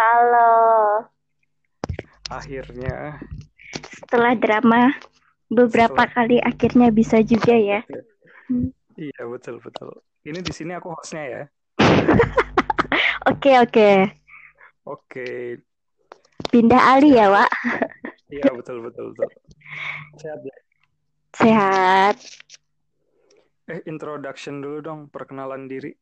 Halo. Akhirnya. Setelah drama beberapa Setelah... kali akhirnya bisa juga ya. Iya betul betul. Ini di sini aku hostnya ya. Oke oke. Oke. Pindah Ali ya, Wak. Iya betul betul betul. Sehat ya. Sehat. Eh introduction dulu dong, perkenalan diri.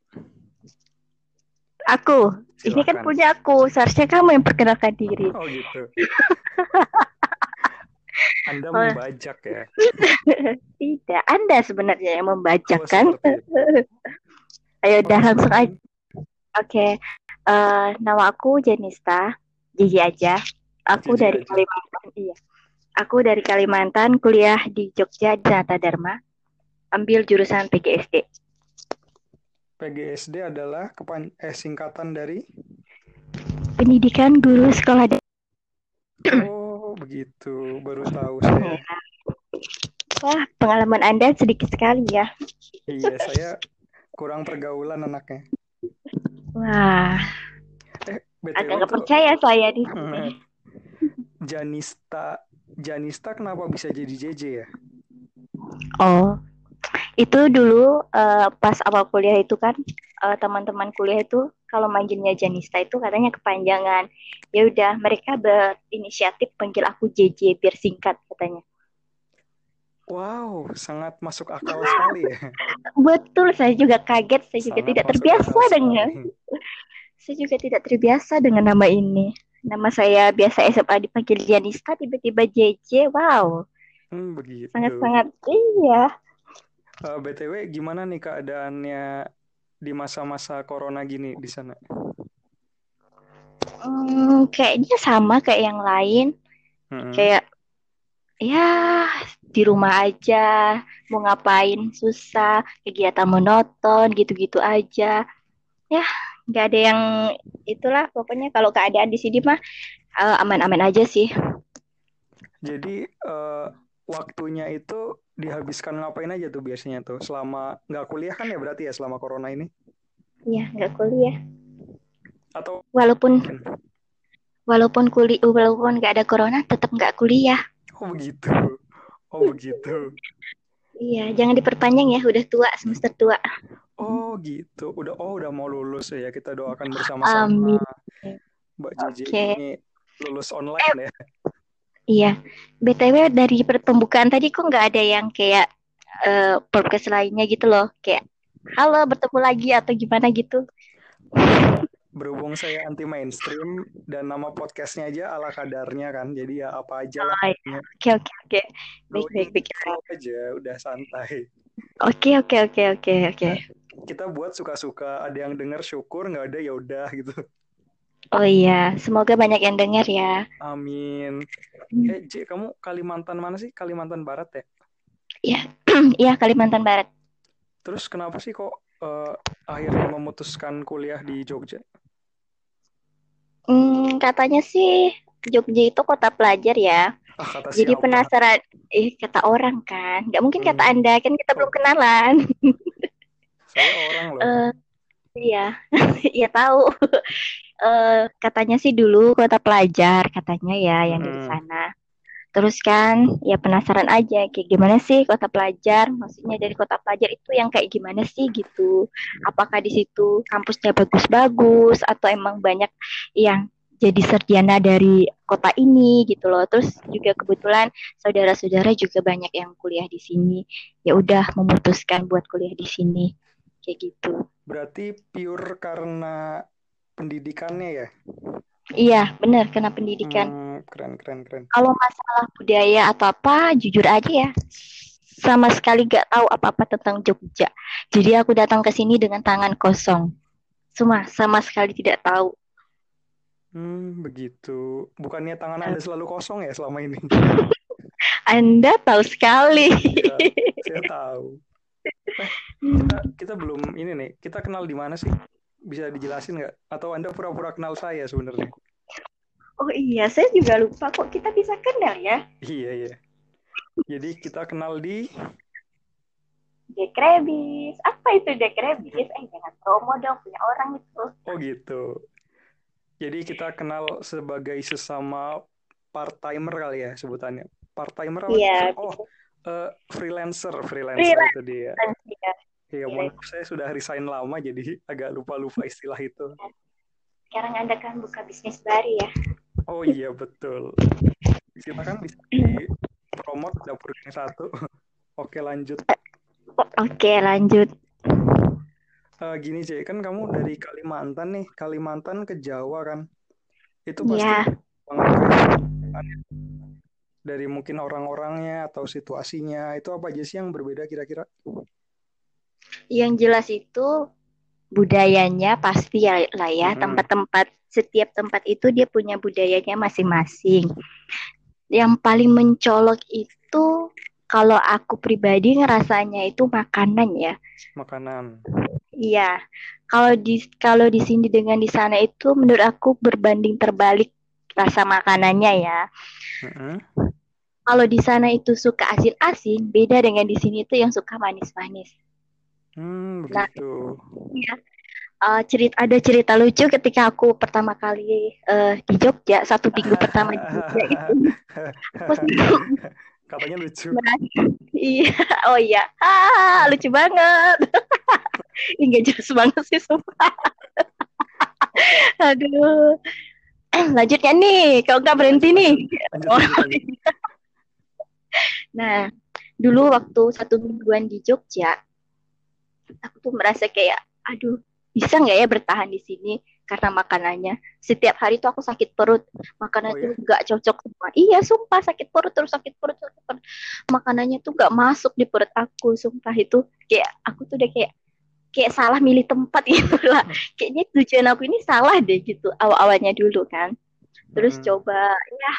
Aku. Silakan. Ini kan punya aku. Seharusnya kamu yang perkenalkan diri. Oh gitu. Anda oh. membajak ya? Tidak, Anda sebenarnya yang membajak oh, kan? Ayo udah oh, langsung aja. Oke, okay. uh, eh, nama aku Jenista, Jiji aja. Aku Jiji dari aja. Kalimantan, iya. Aku dari Kalimantan, kuliah di Jogja di Dharma, ambil jurusan PGSD. PGSD adalah kepan eh, singkatan dari Pendidikan Guru Sekolah. Oh, begitu, baru tahu saya. Wah, pengalaman Anda sedikit sekali ya. Iya, saya kurang pergaulan anaknya. Wah. Eh, Agak nggak percaya saya di sini. Janista, Janista kenapa bisa jadi JJ ya? Oh, itu dulu uh, pas awal kuliah itu kan uh, teman-teman kuliah itu kalau manggilnya Janista itu katanya kepanjangan. Ya udah, mereka berinisiatif panggil aku JJ biar singkat katanya. Wow, sangat masuk akal sekali ya. Betul, saya juga kaget, saya juga sangat tidak terbiasa dengan saya juga tidak terbiasa dengan nama ini. Nama saya biasa SMA dipanggil Janista, tiba-tiba JJ. Wow. Hmm, begitu. Sangat-sangat iya. Uh, eh, BTW gimana nih keadaannya di masa-masa corona gini di sana? Hmm, kayaknya sama kayak yang lain. Hmm. Kayak ya di rumah aja, mau ngapain susah, kegiatan monoton gitu-gitu aja. Ya, nggak ada yang itulah pokoknya kalau keadaan di sini mah uh, aman-aman aja sih. Jadi uh, waktunya itu dihabiskan ngapain aja tuh biasanya tuh selama nggak kuliah kan ya berarti ya selama corona ini? Iya nggak kuliah. Atau walaupun walaupun kuliah walaupun nggak ada corona tetap nggak kuliah. Oh begitu. Oh begitu. iya jangan diperpanjang ya udah tua semester tua. Oh gitu udah oh udah mau lulus ya kita doakan bersama-sama. Amin. Mbak Cici okay. ini lulus online eh, ya. Iya, btw dari pembukaan tadi kok nggak ada yang kayak uh, podcast lainnya gitu loh, kayak halo bertemu lagi atau gimana gitu. Berhubung saya anti mainstream dan nama podcastnya aja ala kadarnya kan, jadi ya apa aja lah. Oh, iya. Oke oke oke, baik baik baik. aja, udah santai. Oke oke oke oke oke. Kita buat suka-suka, ada yang dengar syukur, nggak ada ya udah gitu. Oh iya, semoga banyak yang dengar ya. Amin. Hmm. Eh, J, kamu Kalimantan mana sih? Kalimantan Barat ya? Iya, iya Kalimantan Barat. Terus kenapa sih kok uh, akhirnya memutuskan kuliah di Jogja? Hmm, katanya sih Jogja itu kota pelajar ya. Ah, kata Jadi siapa? penasaran, eh kata orang kan, nggak mungkin hmm. kata anda kan kita belum kenalan. Saya orang loh. Uh, iya, iya tahu uh, katanya sih dulu kota pelajar katanya ya yang hmm. dari sana. Terus kan ya penasaran aja kayak gimana sih kota pelajar? Maksudnya dari kota pelajar itu yang kayak gimana sih gitu? Apakah di situ kampusnya bagus-bagus atau emang banyak yang jadi sarjana dari kota ini gitu loh. Terus juga kebetulan saudara-saudara juga banyak yang kuliah di sini. Ya udah memutuskan buat kuliah di sini kayak gitu. Berarti pure karena pendidikannya ya? Iya, benar karena pendidikan. Hmm, keren, keren, keren. Kalau masalah budaya atau apa, jujur aja ya, sama sekali gak tahu apa-apa tentang Jogja. Jadi aku datang ke sini dengan tangan kosong. Semua sama sekali tidak tahu. Hmm, begitu. Bukannya tangan Anda selalu kosong ya selama ini? anda tahu sekali. Ya, saya tahu. Kita, kita belum ini nih. Kita kenal di mana sih? bisa dijelasin nggak? Atau Anda pura-pura kenal saya sebenarnya? Oh iya, saya juga lupa kok kita bisa kenal ya. Iya, iya. Jadi kita kenal di Dekrebis. Apa itu Dekrebis? Eh, jangan promo dong, punya orang itu. Oh gitu. Jadi kita kenal sebagai sesama part timer kali ya sebutannya. Part timer apa? Iya. Oh, uh, freelancer, freelancer Freelance. itu dia. Ya. Iya, mohon maaf saya sudah resign lama jadi agak lupa-lupa istilah itu. Sekarang Anda kan buka bisnis baru ya. Oh iya betul. Silakan bisa di promote dapur yang satu. Oke lanjut. Oke lanjut. Uh, gini cek kan kamu dari Kalimantan nih, Kalimantan ke Jawa kan, itu pasti Ya. banget dari mungkin orang-orangnya atau situasinya itu apa aja sih yang berbeda kira-kira? Yang jelas itu budayanya pasti ya lah ya Mhm. tempat-tempat setiap tempat itu dia punya budayanya masing-masing. Yang paling mencolok itu kalau aku pribadi ngerasanya itu makanan ya. Makanan. Iya. Kalau di kalau di sini dengan di sana itu menurut aku berbanding terbalik rasa makanannya ya. Kalau di sana itu suka asin-asin, beda dengan di sini itu yang suka manis-manis. Hmm, Nah, begitu. ya. Uh, cerita ada cerita lucu ketika aku pertama kali uh, di Jogja satu minggu pertama di Jogja itu Katanya lucu. merasa iya oh iya ah lucu banget Enggak jelas banget sih sumpah aduh lanjutnya nih kalau nggak berhenti nih. Nah dulu waktu satu mingguan di Jogja aku tuh merasa kayak aduh bisa nggak ya bertahan di sini? Karena makanannya setiap hari tuh aku sakit perut. Makanan Oh, tuh ya? nggak cocok semua. Iya sumpah sakit perut terus sakit perut sakit perut. Makanannya tuh nggak masuk di perut aku sumpah. Itu kayak aku tuh udah kayak kayak salah milih tempat gitu lah. Kayaknya tujuan aku ini salah deh gitu awal-awalnya dulu kan. Terus Mhm. coba ya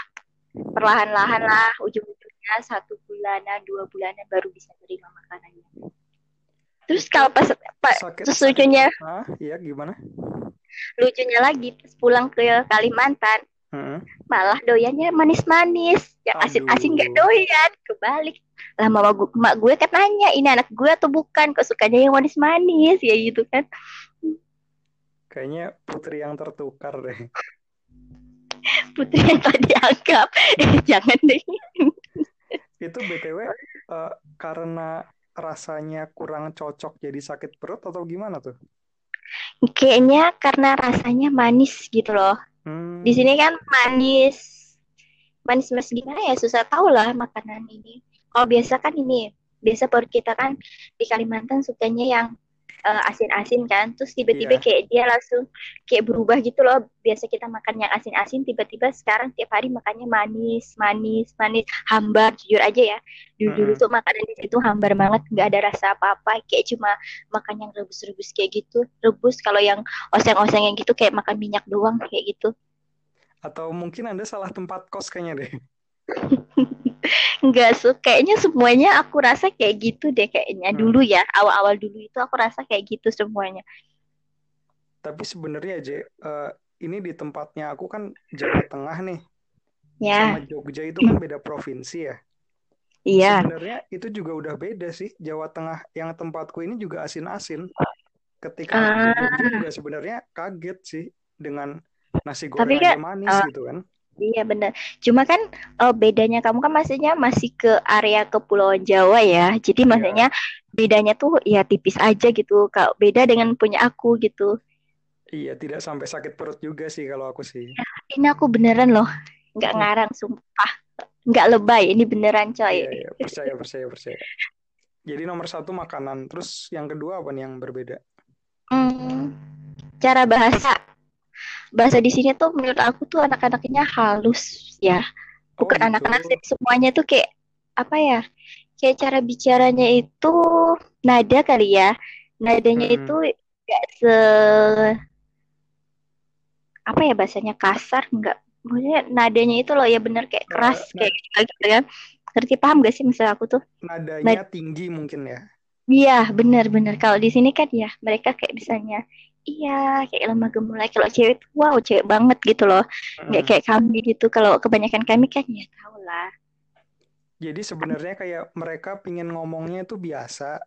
perlahan-lahan lah ujung-ujungnya satu bulanan dua bulanan baru bisa terima makanannya. Terus kalau pas, pas terus lucunya Ah, iya gimana? lucunya lagi pas pulang ke Kalimantan Mhm. malah doyannya manis-manis. Yang asin-asin gak doyan. Kebalik. Lah mama gue, mak gue kan nanya ini anak gue atau bukan? Kok sukanya yang manis-manis? Ya gitu kan. Kayaknya putri yang tertukar deh. putri yang tadi dianggap. Eh, jangan deh. Itu BTW eh, karena rasanya kurang cocok jadi sakit perut atau gimana tuh? kayaknya karena rasanya manis gitu loh Hmm. di sini kan manis. Manis manis. Gimana ya? Susah tahu lah makanan ini. Kalau biasa kan ini biasa perut kita kan di Kalimantan sukanya yang eh, asin-asin kan. Terus tiba-tiba Iya. kayak dia langsung kayak berubah gitu loh. Biasa kita makan yang asin-asin tiba-tiba sekarang tiap hari makannya manis manis manis. Hambar jujur aja ya. Dulu dulu tuh makanan di situ hambar banget. Nggak ada rasa apa-apa. Kayak cuma makan yang rebus-rebus kayak gitu. Rebus. Kalau yang oseng-oseng yang gitu kayak makan minyak doang kayak gitu. Atau mungkin Anda salah tempat kos kayaknya deh. Enggak su, kayaknya semuanya aku rasa kayak gitu deh kayaknya Hmm. dulu ya awal-awal dulu itu aku rasa kayak gitu semuanya. Tapi sebenarnya aja eh, ini di tempatnya aku kan Jawa Tengah nih Ya, sama Jogja itu kan beda provinsi ya. iya. Sebenarnya itu juga udah beda sih. Jawa Tengah yang tempatku ini juga asin-asin. Ketika Ah. Jogja juga sebenarnya kaget sih dengan nasi Tapi goreng kan, aja manis eh, gitu kan. Iya benar. Cuma kan eh, bedanya kamu kan maksudnya masih ke area kepulauan Jawa ya. Jadi Iya. maksudnya bedanya tuh ya tipis aja gitu. Kalau beda dengan punya aku gitu. Iya, tidak sampai sakit perut juga sih kalau aku sih. Ini aku beneran loh, nggak Hmm. ngarang sumpah. Nggak lebay, ini beneran coy. Iya, iya, percaya, percaya, percaya. Jadi nomor satu makanan. Terus yang kedua apa nih yang berbeda? Hmm, cara bahasa. Bahasa di sini tuh menurut aku tuh anak-anaknya halus ya. Oh Bukan gitu. anak-anak sih, semuanya tuh kayak apa ya? Kayak cara bicaranya itu nada kali ya. Nadanya Mm-mm. itu nggak se apa ya bahasanya kasar nggak maksudnya nadanya itu loh ya bener kayak Eh, keras na- kayak gitu, gitu kan ngerti paham gak sih maksud aku tuh nadanya tinggi mungkin ya. Iya, benar-benar. Kalau di sini kan ya mereka kayak misalnya, iya kayak lemah gemulai. Kalau cewek tuh, wow cewek banget gitu loh. Nggak Mm-mm. kayak kami gitu. Kalau kebanyakan kami kan ya tau lah. Jadi sebenarnya kayak mereka pingin ngomongnya itu biasa,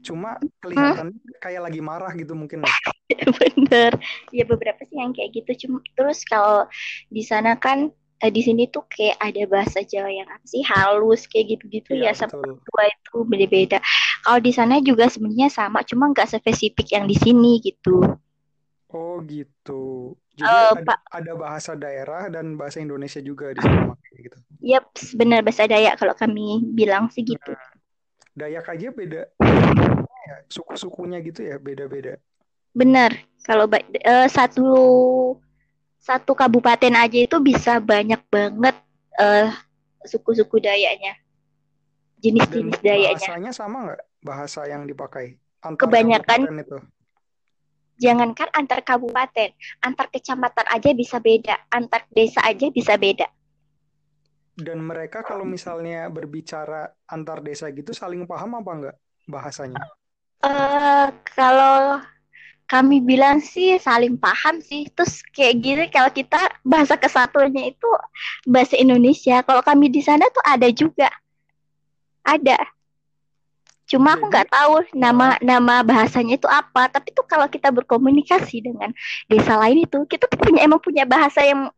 cuma kelihatan hmm? kayak lagi marah gitu mungkin bener ya beberapa sih yang kayak gitu cuma terus kalau di sana kan eh, di sini tuh kayak ada bahasa Jawa yang apa sih? Halus kayak gitu-gitu ya, ya sama tua itu beda-beda. Kalau di sana juga sebenarnya sama cuma nggak spesifik yang di sini gitu. Oh gitu. Jadi uh, ada, ada bahasa daerah dan bahasa Indonesia juga di sana gitu. Yap, benar bahasa Dayak kalau kami bilang sih gitu. Nah, Dayak aja beda, ya, suku-sukunya gitu ya beda-beda. Benar, kalau uh, satu satu kabupaten aja itu bisa banyak banget uh, suku-suku Dayaknya, jenis-jenis Dayaknya. Bahasanya sama nggak bahasa yang dipakai? Antar Kebanyakan itu. Jangankan antar kabupaten, antar kecamatan aja bisa beda, antar desa aja bisa beda dan mereka kalau misalnya berbicara antar desa gitu saling paham apa enggak bahasanya? Uh, kalau kami bilang sih saling paham sih. Terus kayak gini kalau kita bahasa kesatuannya itu bahasa Indonesia. Kalau kami di sana tuh ada juga. Ada. Cuma aku nggak tahu nama nama bahasanya itu apa. Tapi tuh kalau kita berkomunikasi dengan desa lain itu, kita tuh punya emang punya bahasa yang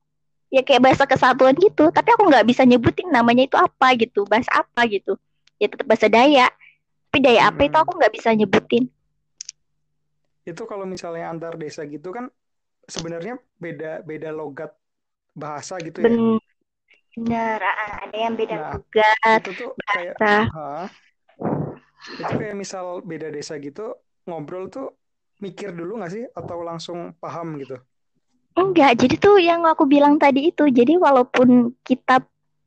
ya kayak bahasa kesatuan gitu tapi aku nggak bisa nyebutin namanya itu apa gitu bahasa apa gitu ya tetap bahasa Dayak tapi Dayak apa itu aku nggak bisa nyebutin itu kalau misalnya antar desa gitu kan sebenarnya beda beda logat bahasa gitu ya. Benar ah, ada yang beda nah, logat itu tuh kayak ha, itu kayak misal beda desa gitu ngobrol tuh mikir dulu nggak sih? Atau langsung paham gitu? Enggak, jadi tuh yang aku bilang tadi itu, jadi walaupun kita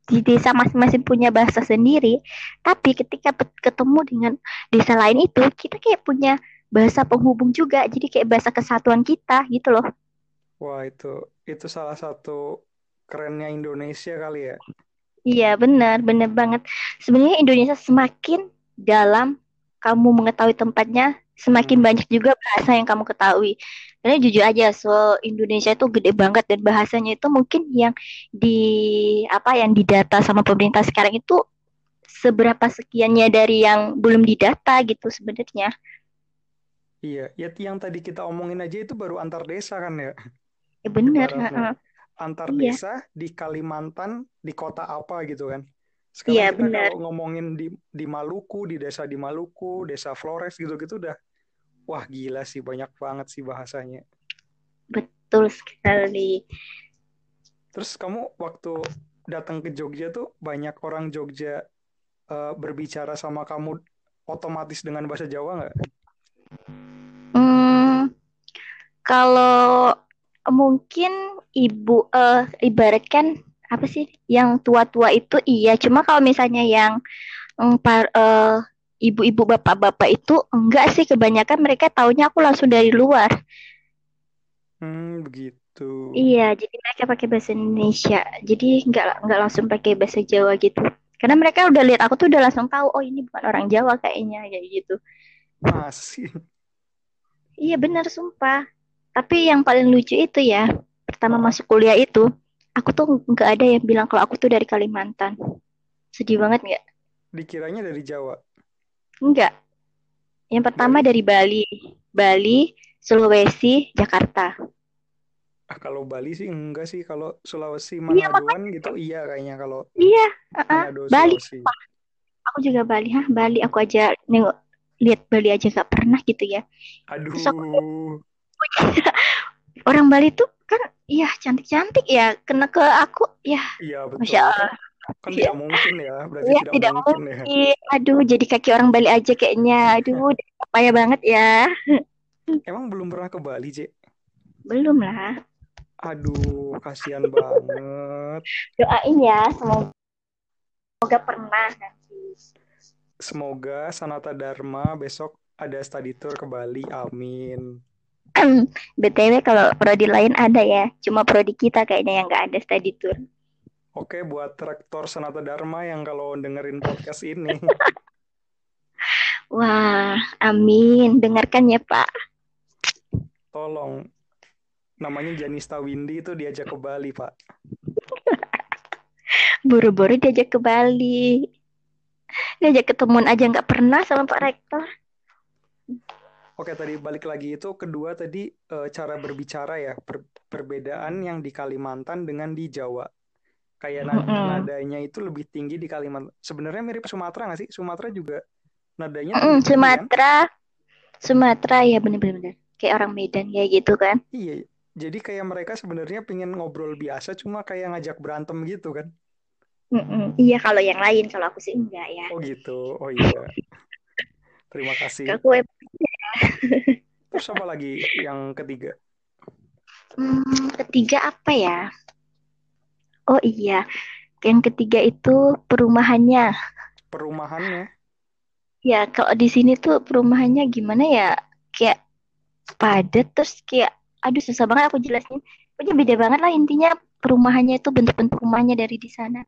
di desa masing-masing punya bahasa sendiri, tapi ketika ketemu dengan desa lain itu, kita kayak punya bahasa penghubung juga, jadi kayak bahasa kesatuan kita gitu loh. Wah itu itu salah satu kerennya Indonesia kali ya. Iya benar, benar banget. Sebenarnya Indonesia semakin dalam kamu mengetahui tempatnya, semakin hmm. banyak juga bahasa yang kamu ketahui. Karena jujur aja, so Indonesia itu gede banget dan bahasanya itu mungkin yang di apa yang didata sama pemerintah sekarang itu seberapa sekiannya dari yang belum didata gitu sebenarnya. Iya, ya yang tadi kita omongin aja itu baru antar desa kan ya. Ya benar. Antar iya. desa di Kalimantan di kota apa gitu kan. Sekarang iya, kita benar. kalau ngomongin di di Maluku, di desa di Maluku, desa Flores gitu-gitu udah wah gila sih banyak banget sih bahasanya. Betul sekali. Terus kamu waktu datang ke Jogja tuh banyak orang Jogja uh, berbicara sama kamu otomatis dengan bahasa Jawa nggak? Hmm, kalau mungkin ibu uh, ibaratkan apa sih yang tua-tua itu iya cuma kalau misalnya yang um, par, uh, ibu-ibu bapak-bapak itu enggak sih kebanyakan mereka taunya aku langsung dari luar. Hmm, begitu. Iya, jadi mereka pakai bahasa Indonesia. Jadi enggak enggak langsung pakai bahasa Jawa gitu. Karena mereka udah lihat aku tuh udah langsung tahu, oh ini bukan orang Jawa kayaknya kayak gitu. Masih. Iya benar sumpah. Tapi yang paling lucu itu ya, pertama masuk kuliah itu, aku tuh nggak ada yang bilang kalau aku tuh dari Kalimantan. Sedih banget nggak? Dikiranya dari Jawa. Enggak. Yang pertama dari, Bali. Bali, Sulawesi, Jakarta. Ah, kalau Bali sih enggak sih. Kalau Sulawesi Manadoan iya, gitu iya kayaknya kalau Iya, uh -uh. Manado, Bali. Aku juga Bali, ha Bali aku aja nengok lihat Bali aja gak pernah gitu ya. Aduh. aku, orang Bali tuh kan iya cantik-cantik ya kena ke aku ya. Iya betul. Masya Allah. Kan ya. tidak mungkin ya, berarti ya, tidak, tidak mungkin, ya. mungkin ya. Aduh, jadi kaki orang Bali aja kayaknya. Aduh, payah banget ya. Emang belum pernah ke Bali, Cek? Belum lah. Aduh, kasihan banget. Doain ya, semoga, semoga pernah nanti. Semoga Sanata Dharma besok ada study tour ke Bali. Amin. BTW kalau prodi lain ada ya, cuma prodi kita kayaknya yang nggak ada study tour. Oke, buat rektor Sanata Dharma yang kalau dengerin podcast ini. Wah, amin. Dengarkan ya, Pak. Tolong. Namanya Janista Windy itu diajak ke Bali, Pak. Buru-buru diajak ke Bali. Diajak ketemuan aja nggak pernah sama Pak Rektor. Oke tadi balik lagi itu kedua tadi e, cara berbicara ya per, perbedaan yang di Kalimantan dengan di Jawa. Kayak mm-hmm. nadanya itu lebih tinggi di Kalimantan. Sebenarnya mirip Sumatera nggak sih? Sumatera juga nadanya mm, Sumatera kan? Sumatera. Ya bener-bener kayak orang Medan kayak gitu kan. Iya jadi kayak mereka sebenarnya pengen ngobrol biasa cuma kayak ngajak berantem gitu kan Mm-mm. iya kalau yang lain kalau aku sih enggak ya oh gitu oh iya terima kasih aku Terus apa lagi yang ketiga? Hmm, ketiga apa ya? Oh iya, yang ketiga itu perumahannya. Perumahannya? Ya, kalau di sini tuh perumahannya gimana ya? Kayak padat terus kayak, aduh susah banget aku jelasin. Pokoknya beda banget lah intinya perumahannya itu bentuk-bentuk rumahnya dari di sana.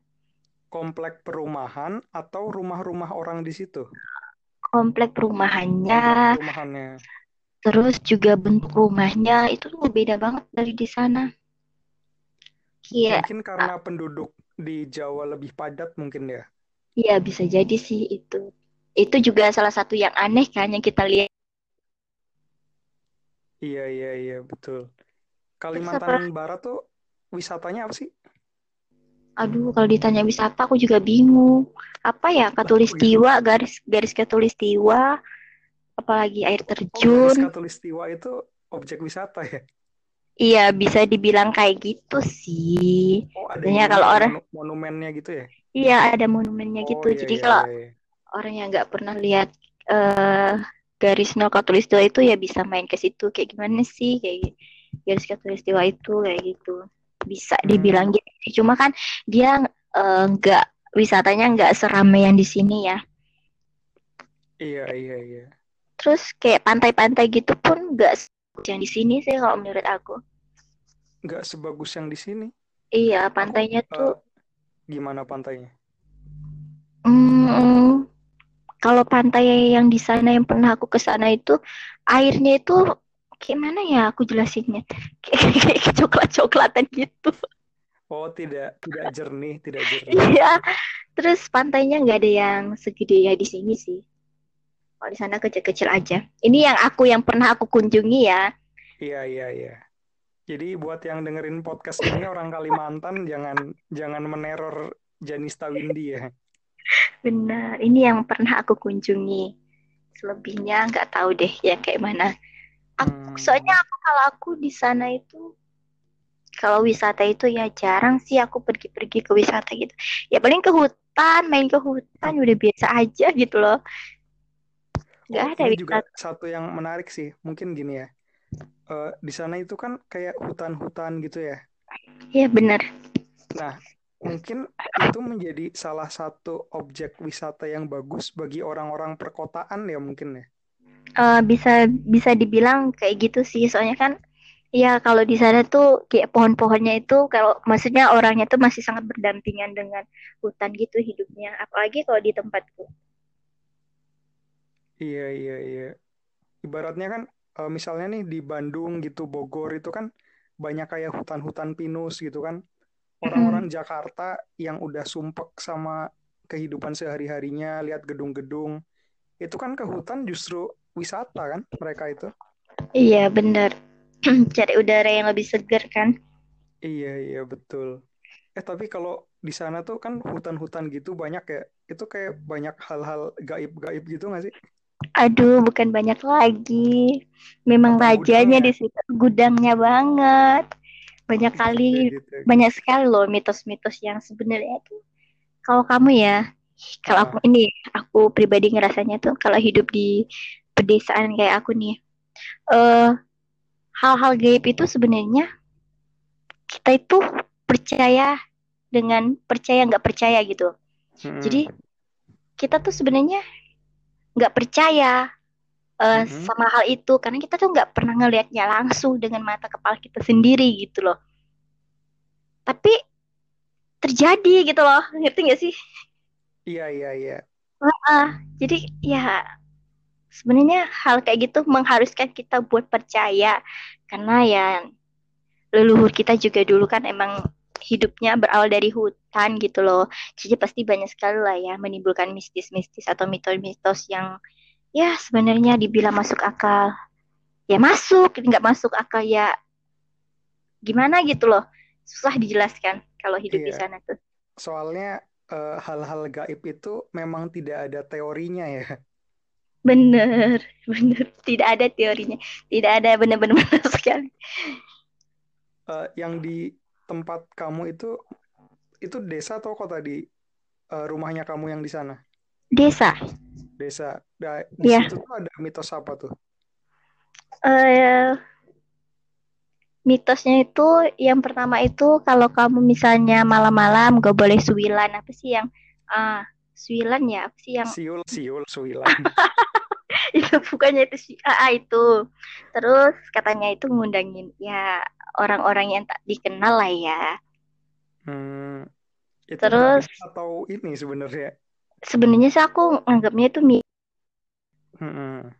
Komplek perumahan atau rumah-rumah orang di situ? komplek perumahannya, perumahannya. terus juga bentuk rumahnya itu tuh beda banget dari di sana. Iya. Mungkin karena penduduk di Jawa lebih padat mungkin ya. Iya bisa jadi sih itu. Itu juga salah satu yang aneh kan yang kita lihat. Iya iya iya betul. Kalimantan Barat tuh wisatanya apa sih? Aduh, kalau ditanya wisata aku juga bingung. Apa ya? Katulistiwa, garis garis katulistiwa, apalagi air terjun. Oh, garis katulistiwa itu objek wisata ya? Iya, bisa dibilang kayak gitu sih. Oh, ada kalau orang monumennya gitu ya? Iya, ada monumennya oh, gitu. Iya, Jadi iya, kalau iya, iya. orang yang nggak pernah lihat uh, garis no katulistiwa itu ya bisa main ke situ kayak gimana sih kayak garis katulistiwa itu kayak gitu bisa dibilang hmm. gitu cuma kan dia eh, nggak uh, wisatanya nggak seramai yang di sini ya. Iya iya iya. Terus kayak pantai-pantai gitu pun nggak yang di sini sih kalau menurut aku. Nggak sebagus yang di sini? Iya pantainya aku, tuh uh, gimana pantainya? Hmm, kalau pantai yang di sana yang pernah aku ke sana itu airnya itu gimana ya aku jelasinnya? Kayak, kayak coklat coklatan gitu. Oh tidak tidak jernih tidak jernih. Iya. Terus pantainya nggak ada yang segede ya di sini sih. Kalau di sana kecil-kecil aja. Ini yang aku yang pernah aku kunjungi ya. Iya iya iya. Jadi buat yang dengerin podcast ini orang Kalimantan jangan jangan meneror Janista Windy ya. Benar. Ini yang pernah aku kunjungi. Selebihnya nggak tahu deh ya kayak mana Aku, hmm. soalnya aku kalau aku di sana itu kalau wisata itu ya jarang sih aku pergi-pergi ke wisata gitu. Ya paling ke hutan, main ke hutan udah biasa aja gitu loh. Gak oh, ada ini juga satu yang menarik sih. Mungkin gini ya. Uh, di sana itu kan kayak hutan-hutan gitu ya. Iya benar. Nah, mungkin itu menjadi salah satu objek wisata yang bagus bagi orang-orang perkotaan ya mungkin ya uh, bisa bisa dibilang kayak gitu sih. Soalnya kan ya kalau di sana tuh kayak pohon-pohonnya itu kalau maksudnya orangnya tuh masih sangat berdampingan dengan hutan gitu hidupnya. Apalagi kalau di tempatku. Iya iya iya. Ibaratnya kan uh, misalnya nih di Bandung gitu Bogor itu kan banyak kayak hutan-hutan pinus gitu kan. Orang-orang hmm. Jakarta yang udah sumpek sama kehidupan sehari-harinya lihat gedung-gedung itu kan ke hutan justru wisata kan mereka itu. Iya benar. Cari udara yang lebih segar kan. Iya iya betul. Eh tapi kalau di sana tuh kan hutan-hutan gitu banyak ya. Itu kayak banyak hal-hal gaib-gaib gitu gak sih? Aduh, bukan banyak lagi. Memang Apa rajanya di situ gudangnya banget. Banyak oh, kali, gitu, gitu. banyak sekali loh mitos-mitos yang sebenarnya itu. Kalau kamu ya, kalau aku ini, aku pribadi ngerasanya tuh kalau hidup di pedesaan kayak aku nih. Uh, hal-hal gaib itu sebenarnya kita itu percaya dengan percaya nggak percaya gitu. Hmm. jadi kita tuh sebenarnya nggak percaya uh, hmm. sama hal itu. Karena kita tuh nggak pernah ngelihatnya langsung dengan mata kepala kita sendiri gitu loh. Tapi terjadi gitu loh. Ngerti gak sih? Iya iya iya. Uh, uh, jadi ya sebenarnya hal kayak gitu mengharuskan kita buat percaya. Karena ya leluhur kita juga dulu kan emang hidupnya berawal dari hutan gitu loh. Jadi pasti banyak sekali lah ya menimbulkan mistis-mistis atau mitos-mitos yang ya sebenarnya dibilang masuk akal ya masuk nggak masuk akal ya gimana gitu loh. Susah dijelaskan kalau hidup iya. di sana tuh. Soalnya hal eh, hal-hal gaib itu memang tidak ada teorinya ya bener bener. Tidak ada teorinya. Tidak ada benar-benar sekali. Uh, yang di tempat kamu itu itu desa atau kota di uh, rumahnya kamu yang di sana? Desa. Desa. Nah, di yeah. situ tuh ada mitos apa tuh? Uh, mitosnya itu yang pertama itu kalau kamu misalnya malam-malam gak boleh suwilan apa sih yang ah uh, suwilan ya apa sih yang siul siul suwilan itu bukannya itu si ah, itu. Terus katanya itu ngundangin ya orang-orang yang tak dikenal lah ya. Hmm, itu terus atau ini sebenarnya? Sebenarnya sih aku anggapnya itu mi hmm.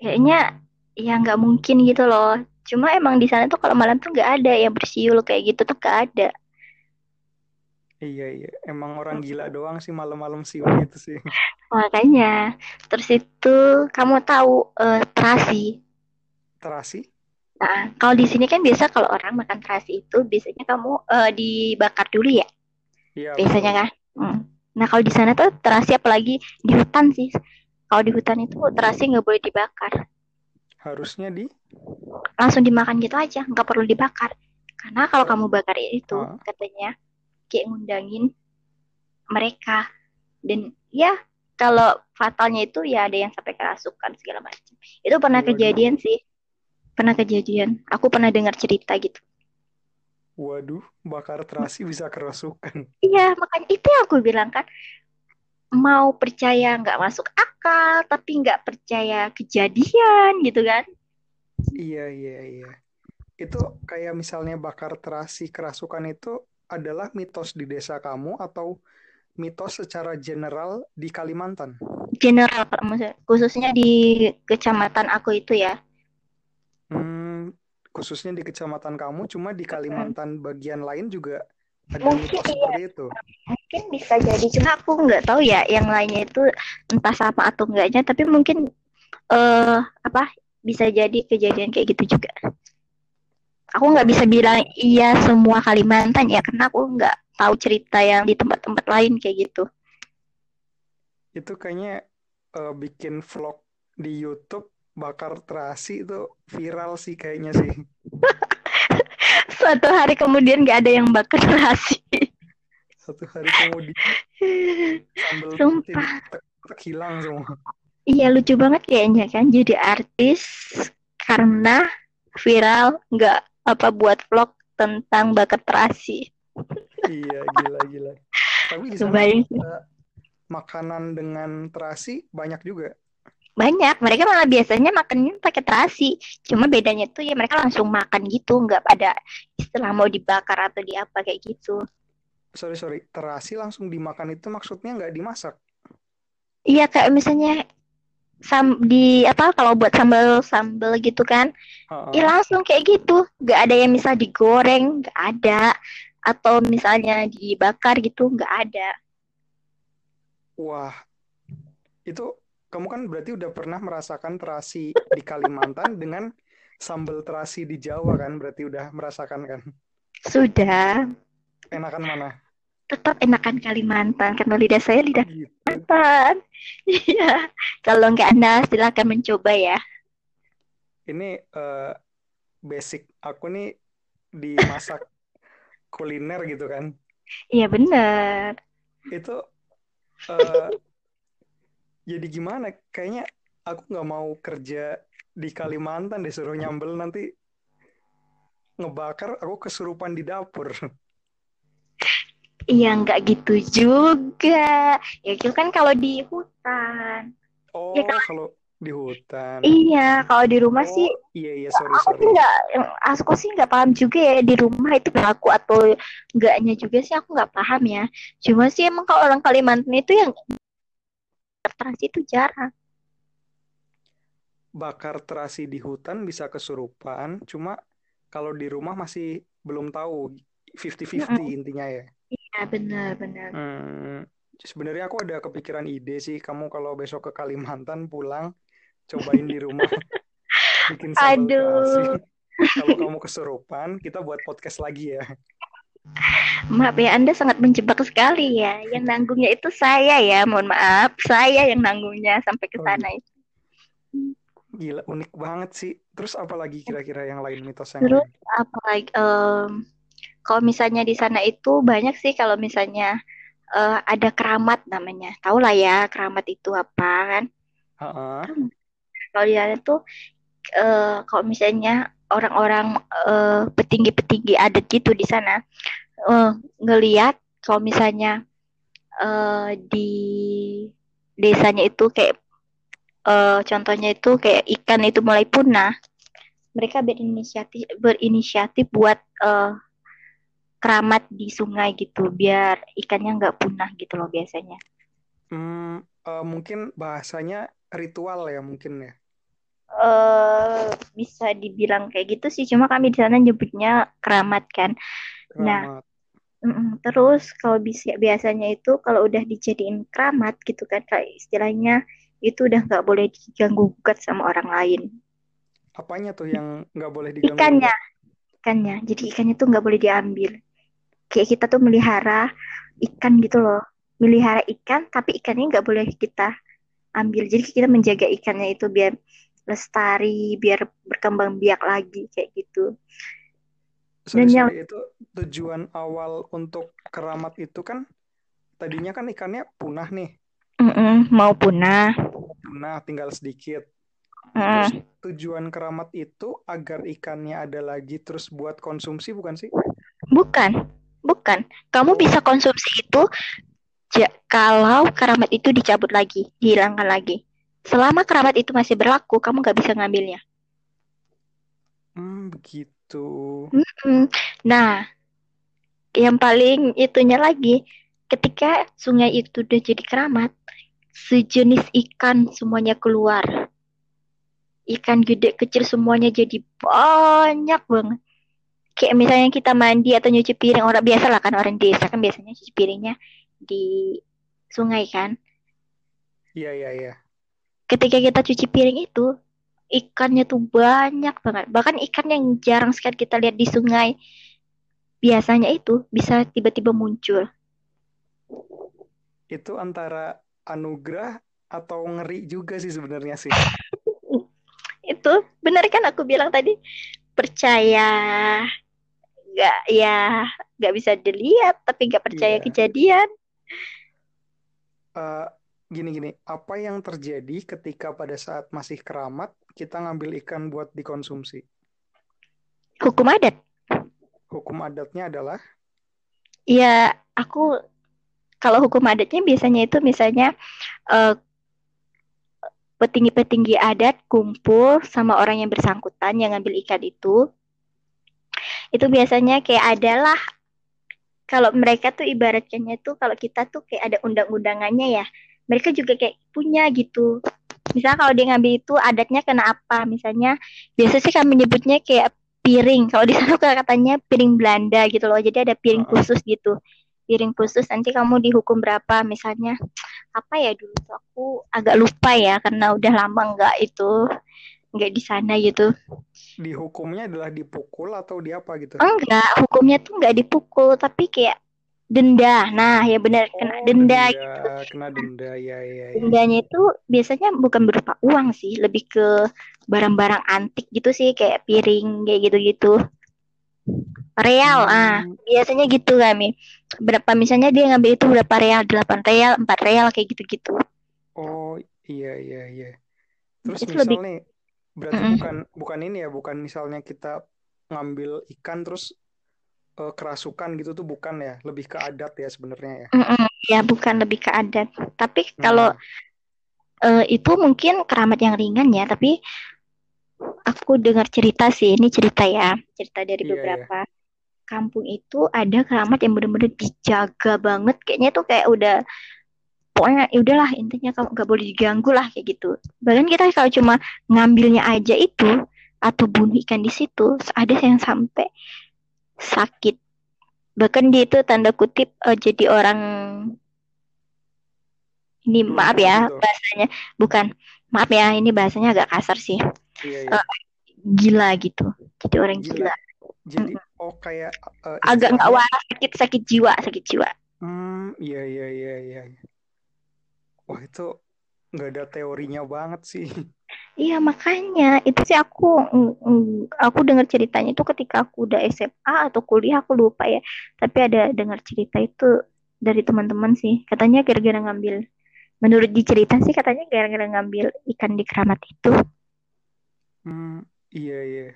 kayaknya ya nggak mungkin gitu loh. Cuma emang di sana tuh kalau malam tuh nggak ada yang bersiul kayak gitu tuh gak ada iya iya. Emang orang gila doang sih malam-malam siul gitu sih. Makanya. Terus itu kamu tahu uh, terasi? Terasi? Nah kalau di sini kan biasa kalau orang makan terasi itu biasanya kamu uh, dibakar dulu ya? Iya, biasanya betul. kan? Hmm. nah kalau di sana tuh terasi apalagi di hutan sih. Kalau di hutan itu terasi nggak boleh dibakar. Harusnya di? Langsung dimakan gitu aja nggak perlu dibakar. Karena kalau kamu bakar itu oh. katanya kayak ngundangin mereka. Dan ya kalau fatalnya itu ya ada yang sampai kerasukan segala macam. Itu pernah Waduh. kejadian sih. Pernah kejadian. Aku pernah dengar cerita gitu. Waduh, bakar terasi bisa kerasukan. Iya, makanya itu yang aku bilang kan. Mau percaya nggak masuk akal tapi nggak percaya kejadian gitu kan. Iya iya iya. Itu kayak misalnya bakar terasi kerasukan itu adalah mitos di desa kamu atau mitos secara general di Kalimantan? General khususnya di kecamatan aku itu ya. Hmm, khususnya di kecamatan kamu cuma di Kalimantan bagian lain juga ada mungkin mitos iya. itu. Mungkin bisa jadi. Cuma aku nggak tahu ya yang lainnya itu entah sama atau enggaknya tapi mungkin uh, apa bisa jadi kejadian kayak gitu juga aku nggak bisa bilang iya semua Kalimantan ya karena aku nggak tahu cerita yang di tempat-tempat lain kayak gitu itu kayaknya uh, bikin vlog di YouTube bakar terasi itu viral sih kayaknya sih Suatu hari kemudian gak ada yang bakar nasi. Satu hari kemudian Sumpah. hilang semua. Iya lucu banget kayaknya kan jadi artis karena viral nggak apa buat vlog tentang bakar terasi. iya gila gila. Tapi di sana makanan dengan terasi banyak juga. Banyak. Mereka malah biasanya makannya pakai terasi. Cuma bedanya tuh ya mereka langsung makan gitu. Nggak pada istilah mau dibakar atau di apa kayak gitu. Sorry sorry. Terasi langsung dimakan itu maksudnya nggak dimasak? Iya kayak misalnya sam di apa kalau buat sambal sambal gitu kan uh -uh. ya langsung kayak gitu nggak ada yang misal digoreng nggak ada atau misalnya dibakar gitu nggak ada wah itu kamu kan berarti udah pernah merasakan terasi di Kalimantan dengan sambal terasi di Jawa kan? Berarti udah merasakan kan? Sudah. Enakan mana? Tetap enakan Kalimantan karena lidah saya lidah gitu. Kalimantan. Iya. Kalau nggak Anda silakan mencoba ya. Ini uh, basic aku nih dimasak kuliner gitu kan? Iya benar. Itu uh, jadi gimana kayaknya aku nggak mau kerja di Kalimantan deh suruh nyambel nanti ngebakar aku kesurupan di dapur Iya nggak gitu juga ya itu kan kalau di hutan oh ya, kalau, kalau di hutan iya kalau di rumah oh, sih iya iya sorry aku sorry nggak aku sih nggak paham juga ya di rumah itu berlaku atau enggaknya juga sih aku nggak paham ya cuma sih emang kalau orang Kalimantan itu yang terasi itu jarang. Bakar terasi di hutan bisa kesurupan, cuma kalau di rumah masih belum tahu 50-50 mm -hmm. intinya ya. Iya benar benar. Hmm, sebenarnya aku ada kepikiran ide sih kamu kalau besok ke Kalimantan pulang cobain di rumah bikin sambal Kalau kamu kesurupan, kita buat podcast lagi ya. Maaf ya, Anda sangat menjebak sekali ya. Yang nanggungnya itu saya ya, mohon maaf. Saya yang nanggungnya sampai ke oh, sana oh, itu. Gila, unik banget sih. Terus apa lagi kira-kira yang lain mitos yang Terus lain? apa lagi? Um, kalau misalnya di sana itu banyak sih kalau misalnya uh, ada keramat namanya. Tahu lah ya keramat itu apa kan? Uh -uh. Kalau di sana tuh uh, kalau misalnya orang-orang uh, petinggi-petinggi adat gitu di sana uh, ngeliat kalau misalnya uh, di desanya itu kayak uh, contohnya itu kayak ikan itu mulai punah mereka berinisiatif berinisiatif buat uh, keramat di sungai gitu biar ikannya nggak punah gitu loh biasanya. Hmm, uh, mungkin bahasanya ritual ya mungkin ya? Uh, bisa dibilang kayak gitu sih cuma kami di sana nyebutnya keramat kan. Nah, keramat. nah terus kalau bisa biasanya itu kalau udah dijadiin keramat gitu kan kayak istilahnya itu udah nggak boleh diganggu gugat sama orang lain. Apanya tuh yang nggak boleh diganggu ikannya. ikannya. Jadi ikannya tuh nggak boleh diambil kayak kita tuh melihara ikan gitu loh melihara ikan tapi ikannya nggak boleh kita ambil jadi kita menjaga ikannya itu biar lestari biar berkembang biak lagi kayak gitu. Sorry, Dan yang itu tujuan awal untuk keramat itu kan tadinya kan ikannya punah nih. Mm-mm, mau punah. Punah tinggal sedikit. Mm. Terus tujuan keramat itu agar ikannya ada lagi terus buat konsumsi bukan sih? Bukan, bukan. Kamu bisa konsumsi itu kalau keramat itu dicabut lagi, dihilangkan lagi. Selama kerabat itu masih berlaku, kamu gak bisa ngambilnya. Hmm, begitu. Nah, yang paling itunya lagi, ketika sungai itu udah jadi keramat, sejenis ikan semuanya keluar. Ikan gede kecil semuanya jadi banyak banget. Kayak misalnya kita mandi atau nyuci piring orang biasa lah kan orang desa kan biasanya cuci piringnya di sungai kan. Iya iya iya. Ketika kita cuci piring itu ikannya tuh banyak banget. Bahkan ikan yang jarang sekali kita lihat di sungai biasanya itu bisa tiba-tiba muncul. Itu antara anugerah atau ngeri juga sih sebenarnya sih. Itu benar kan aku bilang tadi? Percaya nggak ya nggak bisa dilihat tapi nggak percaya yeah. kejadian uh, gini-gini, apa yang terjadi ketika pada saat masih keramat kita ngambil ikan buat dikonsumsi? Hukum adat. Hukum adatnya adalah? Ya, aku kalau hukum adatnya biasanya itu misalnya uh, petinggi-petinggi adat kumpul sama orang yang bersangkutan yang ngambil ikan itu. Itu biasanya kayak adalah kalau mereka tuh ibaratnya tuh kalau kita tuh kayak ada undang-undangannya ya mereka juga kayak punya gitu. Misalnya kalau dia ngambil itu adatnya kena apa? Misalnya biasa sih kami menyebutnya kayak piring. Kalau di sana katanya piring Belanda gitu loh. Jadi ada piring khusus gitu. Piring khusus nanti kamu dihukum berapa? Misalnya apa ya dulu tuh aku agak lupa ya karena udah lama nggak itu nggak di sana gitu dihukumnya adalah dipukul atau di apa gitu enggak hukumnya tuh nggak dipukul tapi kayak denda. Nah, ya benar oh, kena denda, denda gitu. Kena denda ya ya. ya. Dendanya itu biasanya bukan berupa uang sih, lebih ke barang-barang antik gitu sih kayak piring kayak gitu-gitu. Real, hmm. ah biasanya gitu kami. Berapa misalnya dia ngambil itu berapa real? 8 real, 4 real kayak gitu-gitu. Oh, iya iya iya. Terus itu misal lebih... nih berarti mm -hmm. bukan bukan ini ya, bukan misalnya kita ngambil ikan terus uh, kerasukan gitu tuh bukan ya, lebih ke adat ya sebenarnya ya. Mm -mm, ya bukan lebih ke adat. Tapi hmm. kalau uh, itu mungkin keramat yang ringan ya, tapi aku dengar cerita sih, ini cerita ya, cerita dari yeah, beberapa yeah. kampung itu ada keramat yang benar-benar dijaga banget, kayaknya tuh kayak udah pokoknya ya udahlah intinya kamu nggak boleh diganggu lah kayak gitu. Bahkan kita kalau cuma ngambilnya aja itu atau bunuh ikan di situ, ada yang sampai sakit bahkan dia itu tanda kutip uh, jadi orang Ini maaf ya bahasanya bukan maaf ya ini bahasanya agak kasar sih. Iya, iya. Uh, gila gitu. Jadi orang gila. gila. Jadi oh kayak uh, agak nggak waras sakit sakit jiwa sakit jiwa. Hmm iya iya iya iya. Wah itu nggak ada teorinya banget sih. Iya makanya itu sih aku aku dengar ceritanya itu ketika aku udah SMA atau kuliah aku lupa ya. Tapi ada dengar cerita itu dari teman-teman sih. Katanya gara-gara ngambil menurut di cerita sih katanya gara-gara ngambil ikan di keramat itu. Hmm, iya iya.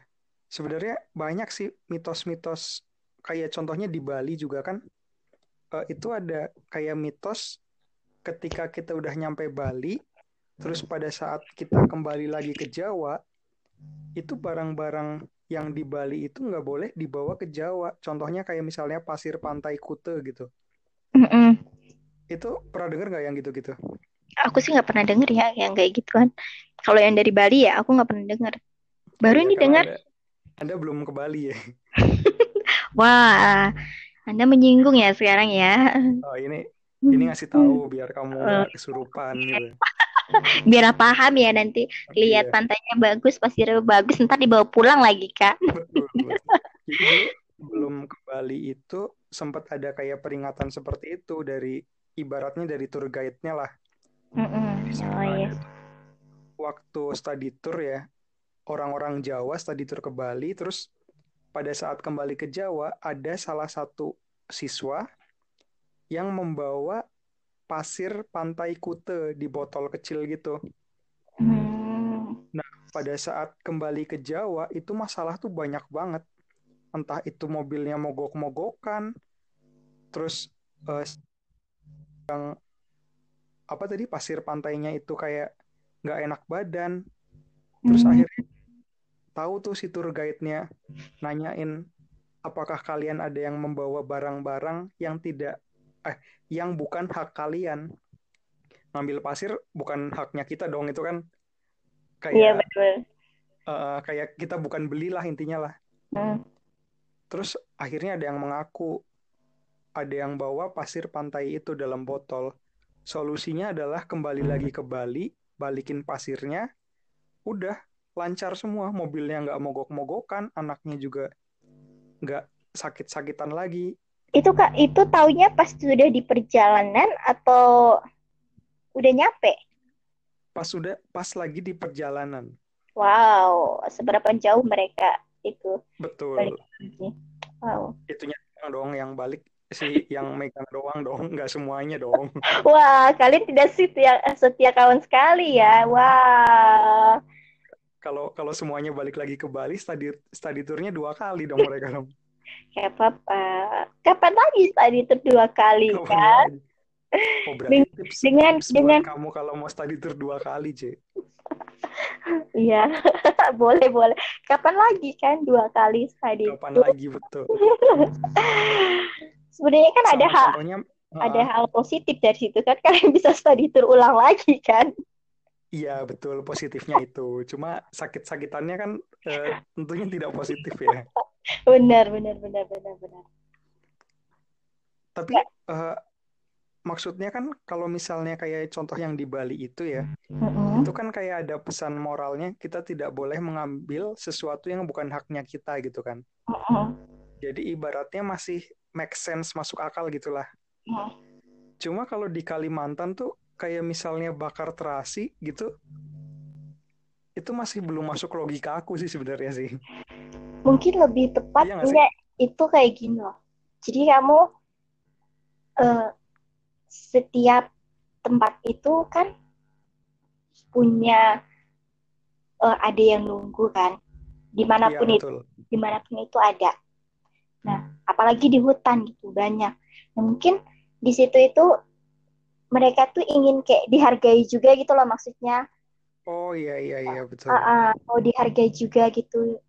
Sebenarnya banyak sih mitos-mitos kayak contohnya di Bali juga kan uh, itu ada kayak mitos ketika kita udah nyampe Bali terus pada saat kita kembali lagi ke Jawa itu barang-barang yang di Bali itu nggak boleh dibawa ke Jawa. Contohnya kayak misalnya pasir pantai Kute gitu. Mm -mm. Itu pernah denger nggak yang gitu-gitu? Aku sih nggak pernah denger ya yang kayak gituan. Kalau yang dari Bali ya aku nggak pernah denger. Baru ya, ini dengar. Anda, anda belum ke Bali ya? Wah, Anda menyinggung ya sekarang ya. Oh ini ini ngasih tahu biar kamu uh. kesurupan gitu. biar paham ya nanti lihat iya. pantainya bagus pasti bagus ntar dibawa pulang lagi kak. Betul, betul. Jadi belum ke Bali itu sempat ada kayak peringatan seperti itu dari ibaratnya dari tour guide-nya lah. Mm -mm. Oh, iya. Waktu study tour ya, orang-orang Jawa study tour ke Bali, terus pada saat kembali ke Jawa ada salah satu siswa yang membawa pasir pantai Kute di botol kecil gitu. Hmm. Nah, pada saat kembali ke Jawa itu masalah tuh banyak banget. Entah itu mobilnya mogok-mogokan, terus uh, yang apa tadi pasir pantainya itu kayak nggak enak badan terus hmm. akhirnya tahu tuh si tour guide-nya nanyain apakah kalian ada yang membawa barang-barang yang tidak eh yang bukan hak kalian ngambil pasir bukan haknya kita dong itu kan kayak iya, betul. Uh, kayak kita bukan belilah intinya lah hmm. terus akhirnya ada yang mengaku ada yang bawa pasir pantai itu dalam botol. Solusinya adalah kembali lagi ke Bali, balikin pasirnya, udah lancar semua, mobilnya nggak mogok-mogokan, anaknya juga nggak sakit-sakitan lagi. Itu kak, itu taunya pas sudah di perjalanan atau udah nyampe? Pas sudah, pas lagi di perjalanan. Wow, seberapa jauh mereka itu? Betul. Balik Wow. Itunya dong yang balik si yang megang doang dong, nggak semuanya dong. Wah, kalian tidak setia setia kawan sekali ya. Wah. Kalau kalau semuanya balik lagi ke Bali, study study tournya dua kali dong mereka dong. Kayak apa? Kapan lagi study tour dua kali Kapan kan? Lagi? Oh, tips, dengan tips dengan kamu kalau mau study tour dua kali, C. Iya, boleh boleh. Kapan lagi kan dua kali study Kapan tour? lagi betul. sebenarnya kan ada hal contohnya, ada uh, hal positif dari situ kan kalian bisa study tour ulang lagi kan Iya betul positifnya itu. Cuma sakit-sakitannya kan eh, tentunya tidak positif ya. benar benar benar benar benar. Tapi ya. uh, maksudnya kan kalau misalnya kayak contoh yang di Bali itu ya, mm-hmm. itu kan kayak ada pesan moralnya kita tidak boleh mengambil sesuatu yang bukan haknya kita gitu kan. Mm-hmm. Jadi ibaratnya masih make sense masuk akal gitulah. Hmm. Cuma kalau di Kalimantan tuh kayak misalnya bakar terasi gitu, itu masih belum masuk logika aku sih sebenarnya sih. Mungkin lebih tepatnya iya itu kayak gini loh. Jadi kamu uh, setiap tempat itu kan punya uh, ada yang nunggu kan di mana pun iya, itu di mana pun itu ada Nah, apalagi di hutan gitu banyak. Nah, mungkin di situ itu mereka tuh ingin kayak dihargai juga gitu loh maksudnya. Oh iya iya iya betul. Uh, uh, mau dihargai juga gitu.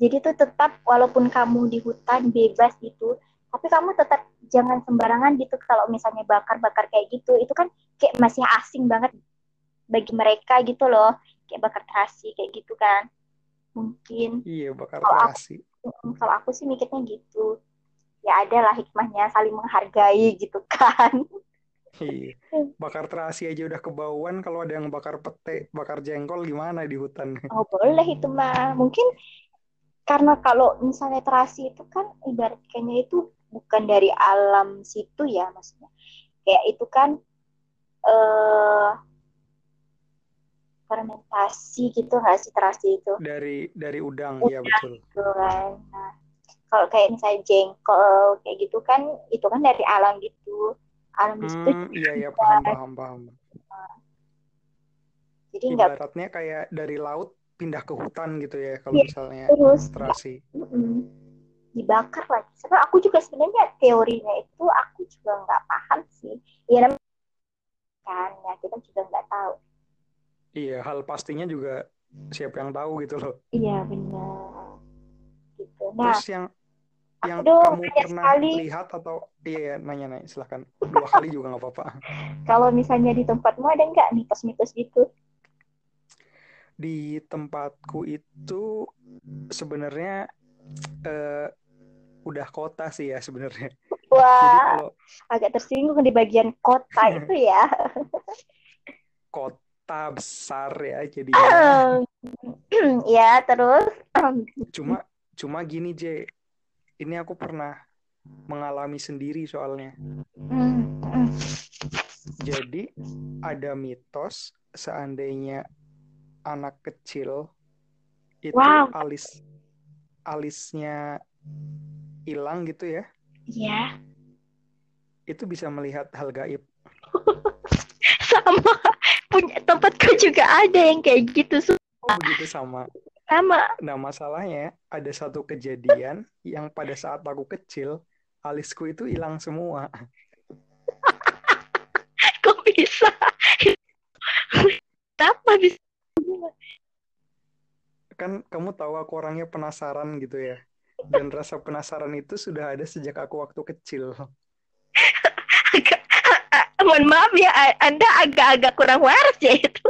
Jadi tuh tetap walaupun kamu di hutan bebas gitu, tapi kamu tetap jangan sembarangan gitu kalau misalnya bakar-bakar kayak gitu. Itu kan kayak masih asing banget bagi mereka gitu loh. Kayak bakar terasi kayak gitu kan. Mungkin. Iya bakar terasi kalau aku sih mikirnya gitu ya ada lah hikmahnya saling menghargai gitu kan Iya. Bakar terasi aja udah kebauan kalau ada yang bakar pete, bakar jengkol gimana di hutan? Oh, boleh itu mah. Mungkin karena kalau misalnya terasi itu kan ibaratnya itu bukan dari alam situ ya maksudnya. Kayak itu kan eh fermentasi gitu nggak sih terasi itu? Dari dari udang, udang ya betul. Gitu kan. Nah, kalau kayak misalnya jengkol kayak gitu kan itu kan dari alam gitu alam hmm, iya iya paham paham paham jadi ibaratnya gak... kayak dari laut pindah ke hutan gitu ya kalau ya, misalnya terus terasi dibakar lagi. Karena aku juga sebenarnya teorinya itu aku juga nggak paham sih. Ya kan? Ya kita juga nggak tahu. Iya hal pastinya juga siapa yang tahu gitu loh. Iya benar. Gitu. Nah terus yang yang Aduh, kamu pernah sekali. lihat atau iya, iya nanya nanya. Silahkan dua kali juga nggak apa-apa. Kalau misalnya di tempatmu ada nggak mitos-mitos gitu? Di tempatku itu sebenarnya uh, udah kota sih ya sebenarnya. Wah kalau... agak tersinggung di bagian kota itu ya. Kota besar ya jadi ya terus? Cuma cuma gini J. Ini aku pernah mengalami sendiri soalnya. Jadi ada mitos seandainya anak kecil itu wow. alis alisnya hilang gitu ya. Iya. Itu bisa melihat hal gaib. sama punya tempatku juga ada yang kayak gitu. Oh, begitu sama. Sama. Nah, masalahnya ada satu kejadian yang pada saat aku kecil, alisku itu hilang semua. Kok bisa? Apa bisa? Kan kamu tahu aku orangnya penasaran gitu ya. Dan rasa penasaran itu sudah ada sejak aku waktu kecil. mohon maaf ya, Anda agak-agak kurang waras ya itu.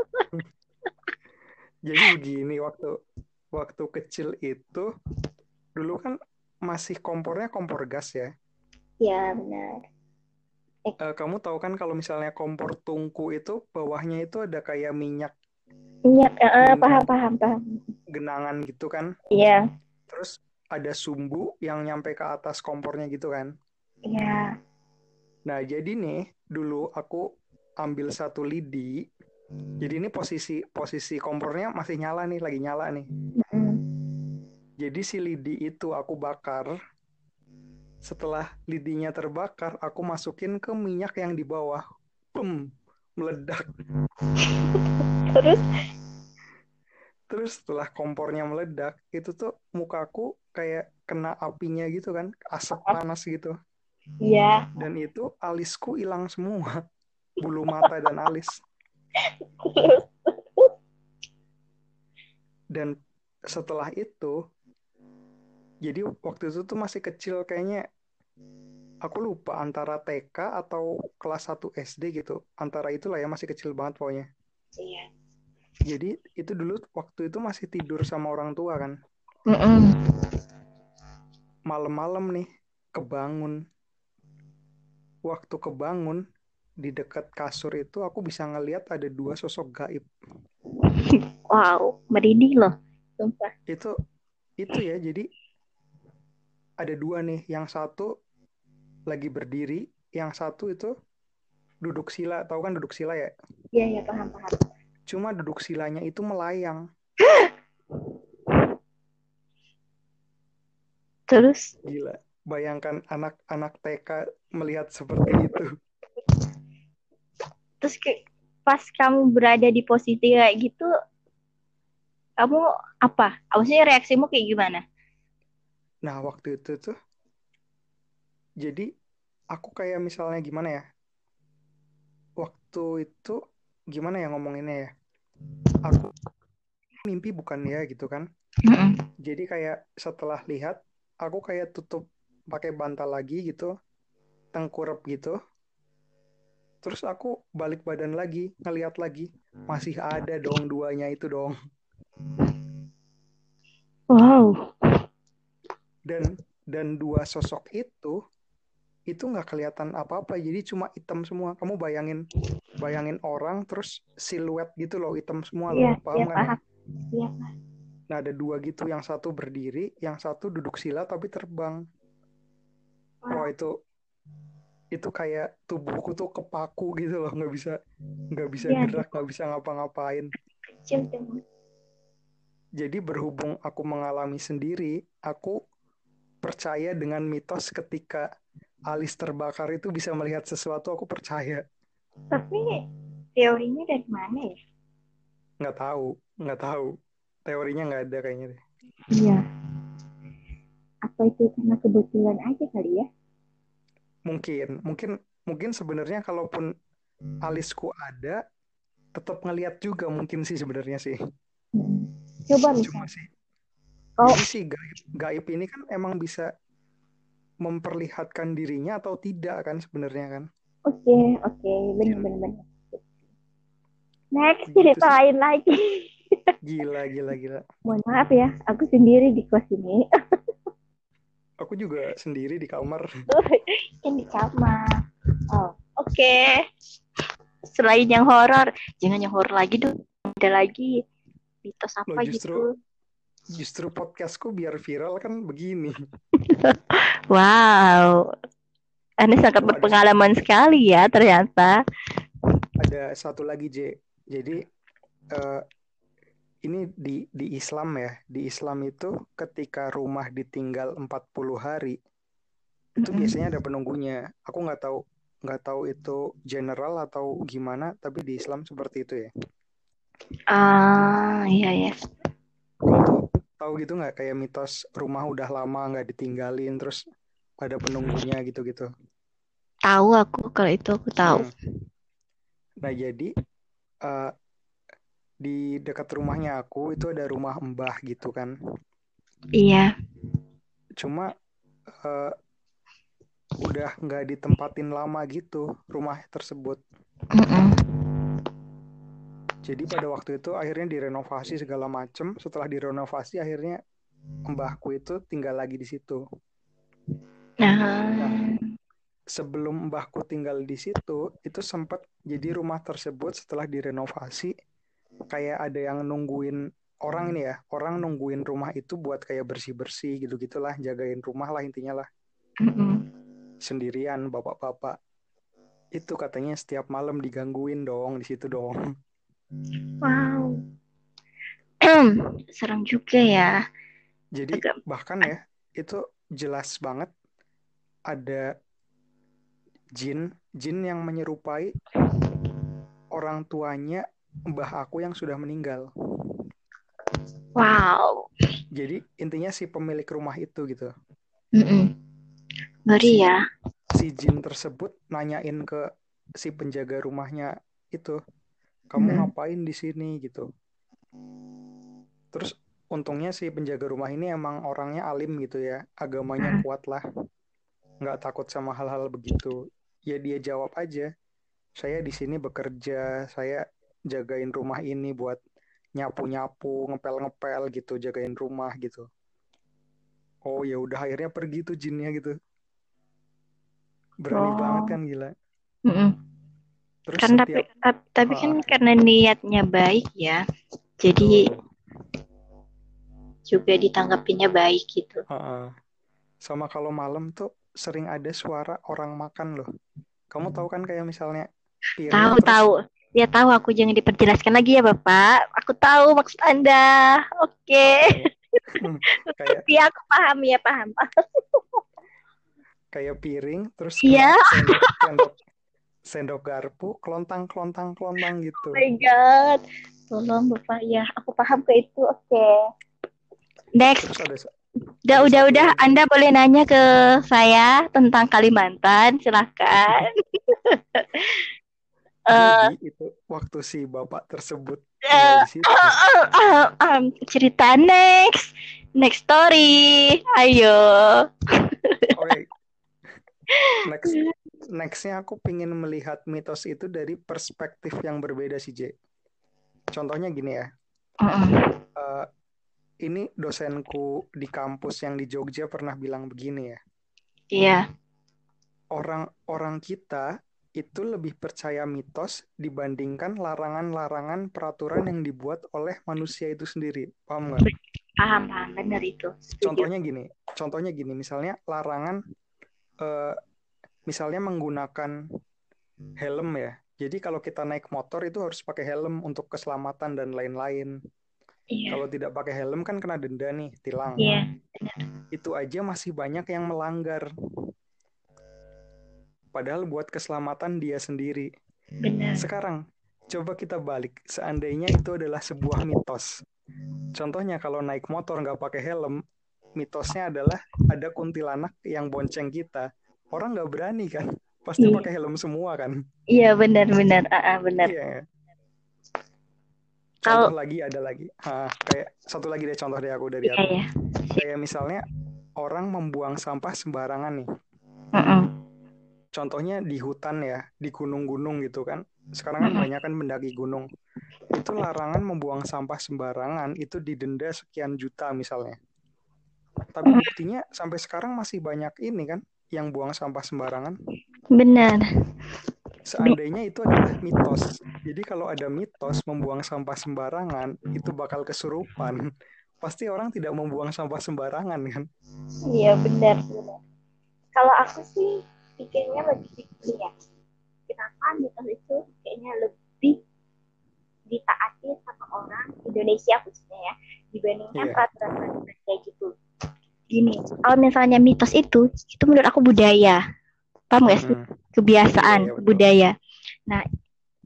Jadi begini waktu waktu kecil itu dulu kan masih kompornya kompor gas ya. Ya benar. Eh. Uh, kamu tahu kan kalau misalnya kompor tungku itu bawahnya itu ada kayak minyak. Minyak, uh, paham paham paham. Genangan gitu kan? Iya. Terus ada sumbu yang nyampe ke atas kompornya gitu kan? Iya. Nah jadi nih dulu aku ambil satu lidi jadi ini posisi posisi kompornya masih nyala nih, lagi nyala nih. Mm. Jadi si lidi itu aku bakar. Setelah lidinya terbakar, aku masukin ke minyak yang di bawah. Pum, meledak. Terus? Terus setelah kompornya meledak, itu tuh mukaku kayak kena apinya gitu kan, asap panas gitu. Iya. Yeah. Dan itu alisku hilang semua, bulu mata dan alis. Dan setelah itu, jadi waktu itu tuh masih kecil kayaknya aku lupa antara TK atau kelas 1 SD gitu. Antara itulah ya masih kecil banget pokoknya. Iya. Jadi itu dulu waktu itu masih tidur sama orang tua kan. Malam-malam nih kebangun. Waktu kebangun di dekat kasur itu aku bisa ngelihat ada dua sosok gaib. Wow, merinding loh, sumpah. Itu itu ya, jadi ada dua nih, yang satu lagi berdiri, yang satu itu duduk sila, tahu kan duduk sila ya? Iya, iya, paham, paham. Cuma duduk silanya itu melayang. Terus? Gila, bayangkan anak-anak TK melihat seperti itu. Terus kayak pas kamu berada di posisi kayak gitu kamu apa? Maksudnya reaksimu kayak gimana? Nah waktu itu tuh jadi aku kayak misalnya gimana ya? Waktu itu gimana ya ngomonginnya ya? Aku mimpi bukan ya gitu kan? Jadi kayak setelah lihat aku kayak tutup pakai bantal lagi gitu tengkurap gitu Terus aku balik badan lagi, ngeliat lagi, masih ada dong duanya itu dong. Wow. Dan dan dua sosok itu itu nggak kelihatan apa-apa jadi cuma hitam semua kamu bayangin bayangin orang terus siluet gitu loh hitam semua loh Iya, paham iya kan. Iya, paham. Nah ada dua gitu. Yang satu berdiri yang satu duduk sila tapi terbang. Wah. Itu itu kayak tubuhku tuh kepaku gitu loh. Nggak bisa nggak bisa Iya, gerak nggak bisa ngapa-ngapain. Jadi berhubung aku mengalami sendiri aku percaya dengan mitos ketika alis terbakar itu bisa melihat sesuatu aku percaya. Tapi teorinya dari mana ya? nggak tahu nggak tahu teorinya nggak ada kayaknya deh Iya. Apa itu karena kebetulan aja kali ya? mungkin mungkin mungkin sebenarnya kalaupun alisku ada tetap ngelihat juga mungkin sih sebenarnya sih Hmm. Coba cuma sih Oh, jadi sih gaib, gaib ini kan emang bisa memperlihatkan dirinya atau tidak kan sebenarnya kan oke, oke, benar benar benar. Next Gitu cerita lain lagi. Gila gila gila Mohon maaf ya, aku sendiri di kos ini. aku juga sendiri di kamar kan di kamar. Oh, oke. Selain yang horor, jangan yang horor lagi dong. Ada lagi mitos apa Loh, justru gitu. justru podcastku biar viral kan begini Wow. Anda sangat berpengalaman sekali ya ternyata. ada satu lagi J jadi eh, ini di di Islam ya di Islam itu ketika rumah ditinggal 40 hari itu Mm-mm. biasanya ada penunggunya aku nggak tahu nggak tahu itu general atau gimana tapi di Islam seperti itu ya Ah, iya ya. tahu gitu nggak kayak mitos rumah udah lama nggak ditinggalin terus ada penunggunya gitu-gitu Tahu aku kalau itu aku tahu. Hmm. Nah, jadi eh, di dekat rumahnya aku itu ada rumah mbah gitu kan. Iya. Cuma eh, udah nggak ditempatin lama gitu rumah tersebut. Mm-mm. Jadi pada waktu itu akhirnya direnovasi segala macem. Setelah direnovasi akhirnya mbahku itu tinggal lagi di situ. Nah, Sebelum mbahku tinggal di situ, itu sempat jadi rumah tersebut setelah direnovasi kayak ada yang nungguin orang ini ya, orang nungguin rumah itu buat kayak bersih-bersih gitu-gitulah, jagain rumah lah intinya lah. mm-mm. Sendirian bapak-bapak. Itu katanya setiap malam digangguin dong di situ dong. Wow. Serem juga ya. Jadi Agak bahkan ya itu jelas banget ada jin, jin yang menyerupai orang tuanya mbah aku yang sudah meninggal. wow. Jadi intinya si pemilik rumah itu gitu. Mm-mm. Ngeri ya. si jin tersebut nanyain ke si penjaga rumahnya itu, kamu Mm-mm. ngapain di sini gitu. Terus untungnya si penjaga rumah ini emang orangnya alim gitu ya, agamanya Mm-mm. kuat lah, nggak takut sama hal-hal begitu. Ya dia jawab aja, saya di sini bekerja, saya jagain rumah ini buat nyapu-nyapu, ngepel-ngepel gitu, jagain rumah gitu. Oh ya udah akhirnya pergi tuh jinnya gitu. Berani banget Oh. kan gila. Mm-mm. Terus Kan tapi, setiap tapi tapi kan Ah, karena niatnya baik ya. Jadi betul. juga ditanggapinya baik gitu. Ah, ah. Sama kalau malam tuh sering ada suara orang makan loh. Kamu tahu kan kayak misalnya piring Tahu terus tahu. Ya tahu aku jangan diperjelaskan lagi ya Bapak. Aku tahu maksud Anda. Oke. Hmm, kayak Ya aku paham ya paham. kayak piring terus kena sendok sendok sendok garpu kelontang kelontang kelontang gitu. Oh my God. Tolong Bapak ya. Aku paham ke itu. Oke. Next. Terus ada Udah, udah, udah. Anda boleh nanya ke saya tentang Kalimantan. Silahkan. Eh, Jadi itu waktu si bapak tersebut eh, tinggal di situ. eh, em, cerita next. Next story. Ayo. Oke, next nextnya aku pengen melihat mitos itu dari perspektif yang berbeda sih J. Contohnya gini ya. Mm-mm. eh, ini dosenku di kampus yang di Jogja pernah bilang begini ya. Iya. orang-orang kita itu lebih percaya mitos dibandingkan larangan-larangan peraturan yang dibuat oleh manusia itu sendiri. Paham nggak? Paham, paham. Benar itu. Setuju. Contohnya gini, contohnya gini, misalnya larangan, uh, misalnya menggunakan helm ya. Jadi kalau kita naik motor itu harus pakai helm untuk keselamatan dan lain-lain. Iya. Kalau tidak pakai helm kan kena denda nih, tilang. Iya. Itu aja masih banyak yang melanggar. Padahal buat keselamatan dia sendiri. Benar. Sekarang, coba kita balik. Seandainya itu adalah sebuah mitos. Contohnya kalau naik motor nggak pakai helm, mitosnya adalah ada kuntilanak yang bonceng kita. Orang nggak berani kan? Pasti iya. pakai helm semua kan? Iya benar-benar, uh, uh, benar. Iya. Contoh kalau... lagi ada lagi. Ha, kayak satu lagi deh contoh deh aku dari iya, aku. Iya. Kayak misalnya orang membuang sampah sembarangan nih. Uh -uh contohnya di hutan ya, di gunung-gunung gitu kan. Sekarang kan banyak kan mendaki gunung. Itu larangan membuang sampah sembarangan itu didenda sekian juta misalnya. Tapi buktinya sampai sekarang masih banyak ini kan yang buang sampah sembarangan. Benar. Seandainya itu adalah mitos. Jadi kalau ada mitos membuang sampah sembarangan itu bakal kesurupan. Pasti orang tidak membuang sampah sembarangan kan? Iya benar. benar. Kalau aku sih pikirnya lebih ya. Kenapa mitos itu kayaknya lebih ditaati sama orang Indonesia khususnya ya dibandingkan yeah. peraturan-peraturan kayak gitu? Gini kalau misalnya mitos itu itu menurut aku budaya. Paham gak sih? Hmm. kebiasaan yeah, yeah, budaya. Nah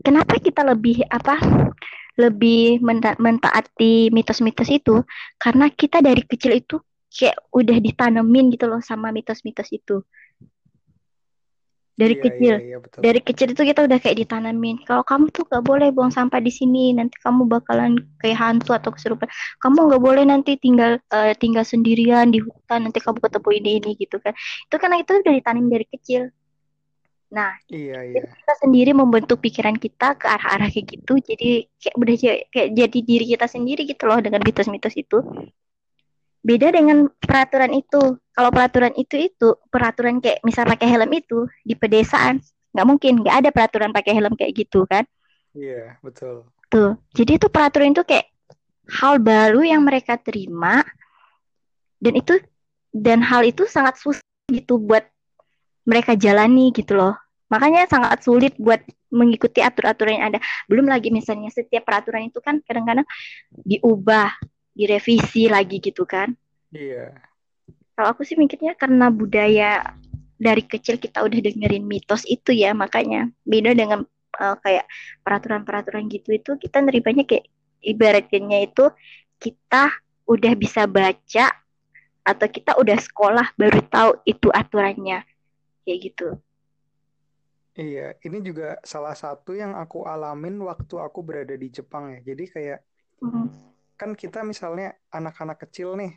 kenapa kita lebih apa lebih menta mentaati mitos-mitos itu? Karena kita dari kecil itu kayak udah ditanemin gitu loh sama mitos-mitos itu dari iya, kecil. iya, iya, betul. dari kecil itu kita udah kayak ditanamin. Kalau kamu tuh gak boleh buang sampah di sini nanti kamu bakalan kayak hantu atau kesurupan. Kamu gak boleh nanti tinggal uh, tinggal sendirian di hutan nanti kamu ketemu ini ini gitu kan. Itu karena itu udah ditanamin dari kecil. Nah iya, iya. kita sendiri membentuk pikiran kita ke arah-arah kayak gitu. Jadi kayak udah kayak jadi diri kita sendiri gitu loh dengan mitos-mitos itu beda dengan peraturan itu. Kalau peraturan itu itu peraturan kayak misal pakai helm itu di pedesaan nggak mungkin. Nggak ada peraturan pakai helm kayak gitu kan? Iya yeah, betul. Tuh. Jadi itu peraturan itu kayak hal baru yang mereka terima dan itu dan hal itu sangat susah gitu buat mereka jalani gitu loh. Makanya sangat sulit buat mengikuti aturan-aturan yang ada. Belum lagi misalnya setiap peraturan itu kan kadang-kadang diubah direvisi lagi gitu kan. Iya. Kalau aku sih mikirnya karena budaya dari kecil kita udah dengerin mitos itu ya makanya beda dengan uh, kayak peraturan-peraturan gitu itu kita nerimanya kayak ibaratnya itu kita udah bisa baca atau kita udah sekolah baru tahu itu aturannya kayak gitu. Iya, ini juga salah satu yang aku alamin waktu aku berada di Jepang ya. Jadi kayak mm -hmm kan kita misalnya anak-anak kecil nih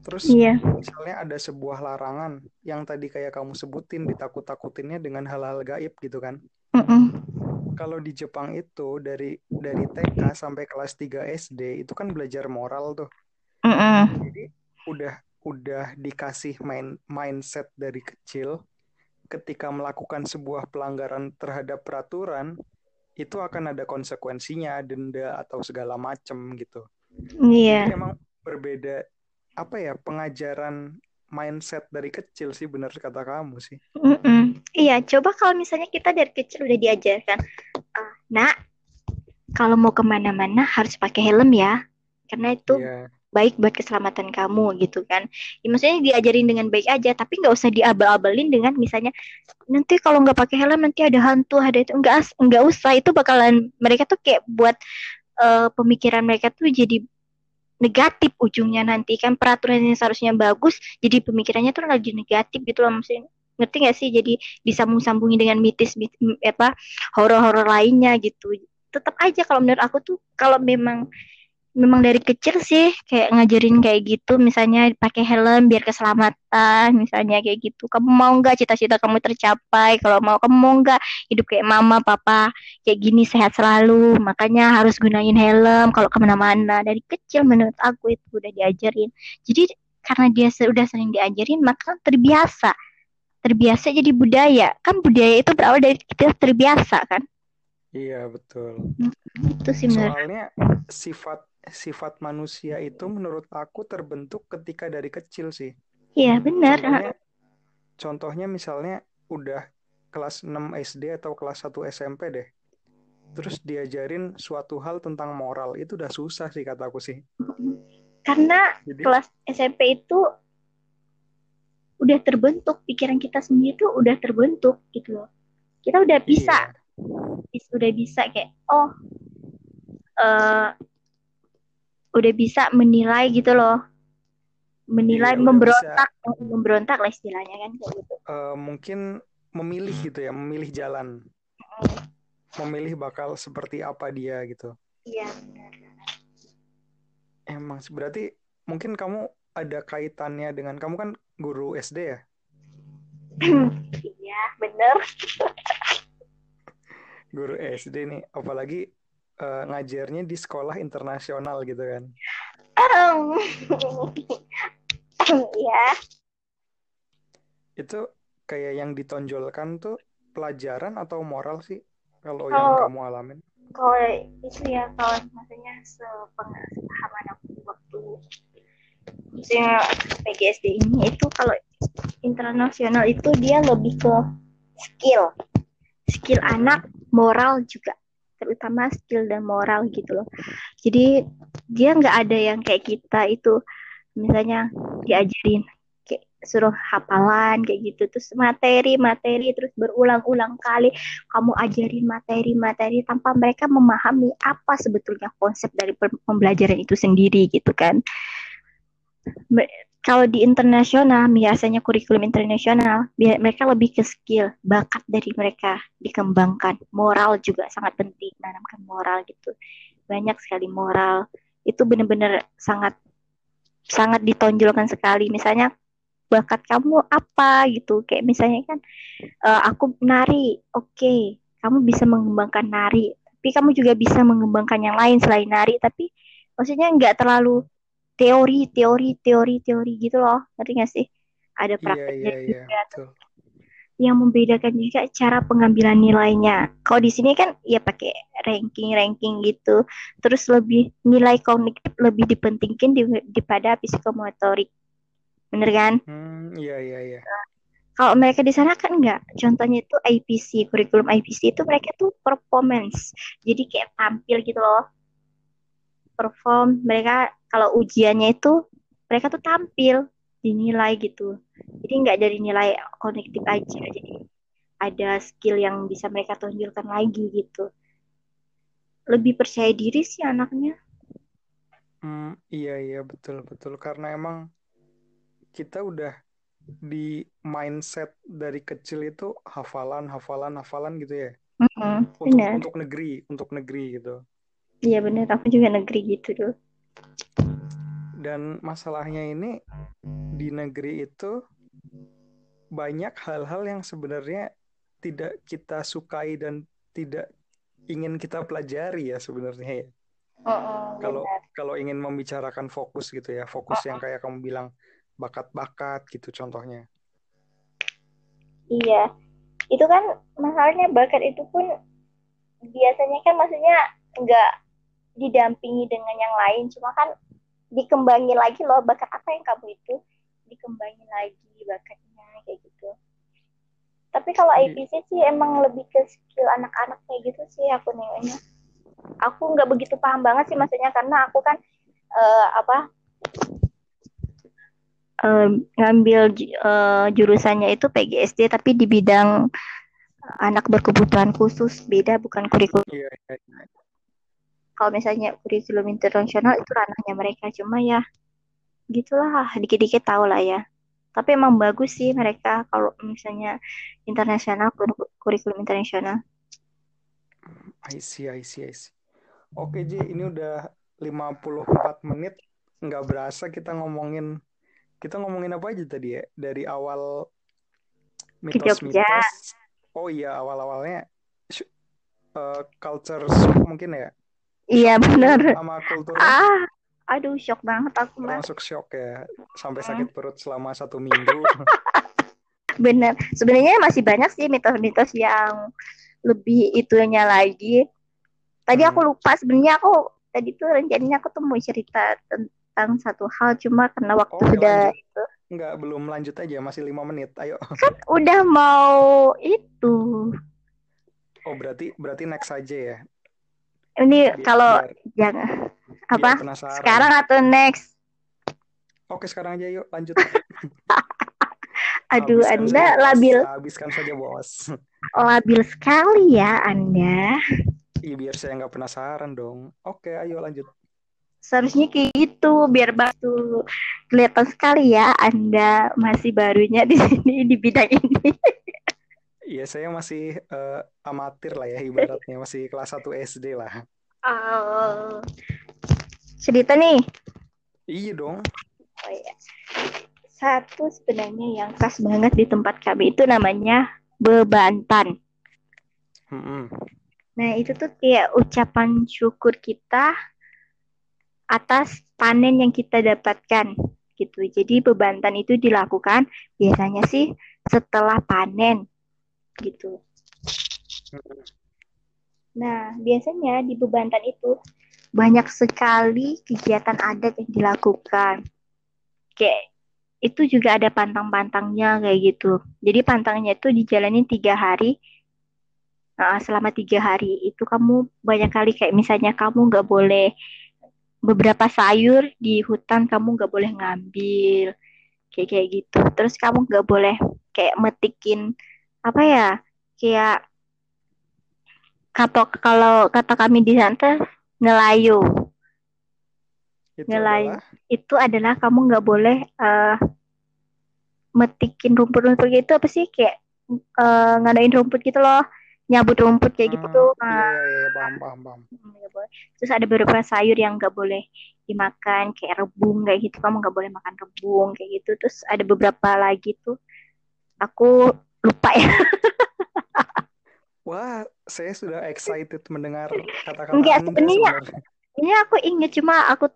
terus iya. misalnya ada sebuah larangan yang tadi kayak kamu sebutin ditakut-takutinnya dengan hal-hal gaib gitu kan mm -mm. kalau di Jepang itu dari dari TK sampai kelas 3 SD itu kan belajar moral tuh mm -mm. jadi udah udah dikasih main mindset dari kecil ketika melakukan sebuah pelanggaran terhadap peraturan itu akan ada konsekuensinya denda atau segala macem gitu. Iya. Jadi emang berbeda apa ya pengajaran mindset dari kecil sih benar kata kamu sih. Mm -mm. Iya, coba kalau misalnya kita dari kecil udah diajarkan, uh, nak kalau mau ke mana-mana harus pakai helm ya, karena itu yeah baik buat keselamatan kamu gitu kan. Ya, maksudnya diajarin dengan baik aja, tapi nggak usah diabal-abalin dengan misalnya nanti kalau nggak pakai helm nanti ada hantu, ada itu. Enggak nggak usah itu bakalan mereka tuh kayak buat uh, pemikiran mereka tuh jadi negatif ujungnya nanti kan. Peraturan yang seharusnya bagus jadi pemikirannya tuh lagi negatif gitu loh maksudnya. Ngerti gak sih? Jadi disambung-sambungi dengan mitis, mitis apa horor-horor lainnya gitu. Tetap aja kalau menurut aku tuh kalau memang memang dari kecil sih kayak ngajarin kayak gitu. Misalnya pakai helm biar keselamatan misalnya kayak gitu. Kamu mau nggak cita-cita kamu tercapai? Kalau mau kamu mau nggak hidup kayak mama papa kayak gini sehat selalu. Makanya harus gunain helm kalau ke mana-mana. Dari kecil menurut aku itu udah diajarin. Jadi karena dia sudah sering diajarin maka terbiasa. Terbiasa jadi budaya. Kan budaya itu berawal dari kita terbiasa kan? Iya betul. Itu sih soalnya sifat sifat manusia itu menurut aku terbentuk ketika dari kecil sih. Iya benar. contohnya, contohnya misalnya udah kelas 6 SD atau kelas 1 SMP deh. Terus diajarin suatu hal tentang moral itu udah susah sih kataku sih. Karena Jadi, kelas SMP itu udah terbentuk pikiran kita sendiri tuh udah terbentuk gitu loh. Kita udah bisa. Iya. udah bisa kayak oh uh, udah bisa menilai gitu loh. Menilai iya, memberontak bisa, memberontak lah istilahnya kan kayak gitu. Uh, mungkin memilih gitu ya memilih jalan. Memilih bakal seperti apa dia gitu. Iya benar. Emang berarti mungkin kamu ada kaitannya dengan kamu kan guru SD ya? Iya, bener. guru SD nih, apalagi uh, ngajarnya di sekolah internasional gitu kan? Iya. Itu kayak yang ditonjolkan tuh pelajaran atau moral sih kalau yang kamu alamin? Kalau itu ya kalau maksudnya sepengalaman aku waktu maksudnya PGSD ini itu kalau internasional itu dia lebih ke skill skill anak moral juga terutama skill dan moral gitu loh. Jadi dia nggak ada yang kayak kita itu misalnya diajarin kayak suruh hafalan kayak gitu terus materi materi terus berulang-ulang kali kamu ajarin materi materi tanpa mereka memahami apa sebetulnya konsep dari pembelajaran itu sendiri gitu kan kalau di internasional biasanya kurikulum internasional mereka lebih ke skill bakat dari mereka dikembangkan. Moral juga sangat penting menanamkan moral gitu. Banyak sekali moral. Itu benar-benar sangat sangat ditonjolkan sekali. Misalnya bakat kamu apa? gitu. Kayak misalnya kan uh, aku nari. Oke okay, kamu bisa mengembangkan nari. Tapi kamu juga bisa mengembangkan yang lain selain nari. Tapi maksudnya nggak terlalu teori teori teori teori gitu loh. Ngerti gak sih? Ada iya, prakteknya yeah, yeah, yeah, juga yang membedakan juga cara pengambilan nilainya. Kalau di sini kan ya pakai ranking ranking gitu. Terus lebih nilai kognitif lebih dipentingkan di, daripada psikomotorik. Bener kan? Hmm, iya iya iya. Kalau mereka di sana kan enggak contohnya itu IPC kurikulum IPC itu mereka tuh performance. Jadi kayak tampil gitu loh perform mereka kalau ujiannya itu mereka tuh tampil dinilai gitu. Jadi nggak dari nilai konektif aja jadi ada skill yang bisa mereka tonjolkan lagi gitu. Lebih percaya diri sih anaknya. Hmm, iya iya betul betul. Karena emang kita udah di mindset dari kecil itu hafalan hafalan hafalan gitu ya. Mm -hmm, untuk untuk negeri untuk negeri gitu Iya bener, aku juga negeri gitu tuh. Dan masalahnya ini di negeri itu banyak hal-hal yang sebenarnya tidak kita sukai dan tidak ingin kita pelajari ya sebenarnya ya. Kalau oh, kalau ingin membicarakan fokus gitu ya, fokus oh. yang kayak kamu bilang bakat-bakat gitu contohnya. Iya, itu kan masalahnya bakat itu pun biasanya kan maksudnya nggak didampingi dengan yang lain. Cuma kan dikembangin lagi loh bakat apa yang kamu itu? Dikembangin lagi bakatnya kayak gitu. Tapi kalau iya. IPC sih emang lebih ke skill anak-anak kayak gitu sih aku nengoknya aku nggak begitu paham banget sih maksudnya karena aku kan uh, apa uh, ngambil uh, jurusannya itu PGSD tapi di bidang anak berkebutuhan khusus. Beda bukan kurikulum. Iya, iya, iya kalau misalnya kurikulum internasional itu ranahnya mereka. Cuma ya gitulah. Dikit-dikit tahu lah ya. Tapi emang bagus sih mereka kalau misalnya internasional kurikulum internasional. I see I see I see. Oke Ji ini udah 54 menit. Nggak berasa kita ngomongin kita ngomongin apa aja tadi ya? Dari awal mitos-mitos. Oh iya awal-awalnya uh, culture shock mungkin ya Iya benar. Sama kultur. Ah, aduh shock banget aku mah. Masuk shock ya, sampai sakit perut selama satu minggu. bener sebenarnya masih banyak sih mitos-mitos yang lebih itunya lagi tadi hmm. aku lupa sebenarnya aku tadi tuh rencananya aku tuh mau cerita tentang satu hal cuma karena waktu oh, sudah lanjut. itu Enggak, belum lanjut aja, masih lima menit. Ayo. Kan udah mau itu. Oh, berarti berarti next aja ya. Ini biar, kalau jangan apa? Sekarang atau next? Oke, sekarang aja yuk, lanjut. Aduh, habiskan Anda saja, labil. Habiskan saja, Bos. Labil sekali ya Anda. Iya, biar saya nggak penasaran dong. Oke, ayo lanjut seharusnya kayak gitu biar batu kelihatan sekali ya Anda masih barunya di sini di bidang ini. Iya, saya masih uh, amatir lah ya ibaratnya, masih kelas 1 SD lah. Oh. Cerita nih. Iya dong. Oh iya. Satu sebenarnya yang khas banget di tempat kami itu namanya bebantan. Hmm. Nah, itu tuh kayak ucapan syukur kita atas panen yang kita dapatkan gitu. Jadi bebantan itu dilakukan biasanya sih setelah panen gitu. Nah, biasanya di bebantan itu banyak sekali kegiatan adat yang dilakukan. Kayak itu juga ada pantang-pantangnya kayak gitu. Jadi pantangnya itu dijalanin tiga hari. Nah, selama tiga hari itu kamu banyak kali kayak misalnya kamu nggak boleh beberapa sayur di hutan kamu nggak boleh ngambil kayak kayak gitu terus kamu nggak boleh kayak metikin apa ya kayak kata kalau kata kami di sana nelayu itu nelayu adalah? itu adalah kamu nggak boleh uh, metikin rumput-rumput gitu apa sih kayak uh, ngadain rumput gitu loh nyabut rumput kayak gitu hmm, tuh. Iya, iya, iya, paham, paham, paham. Terus ada beberapa sayur yang nggak boleh dimakan, kayak rebung kayak gitu. Kamu nggak boleh makan rebung kayak gitu. Terus ada beberapa lagi tuh, aku lupa ya. Wah, saya sudah excited mendengar kata-kata Enggak, sebenarnya ini aku inget cuma aku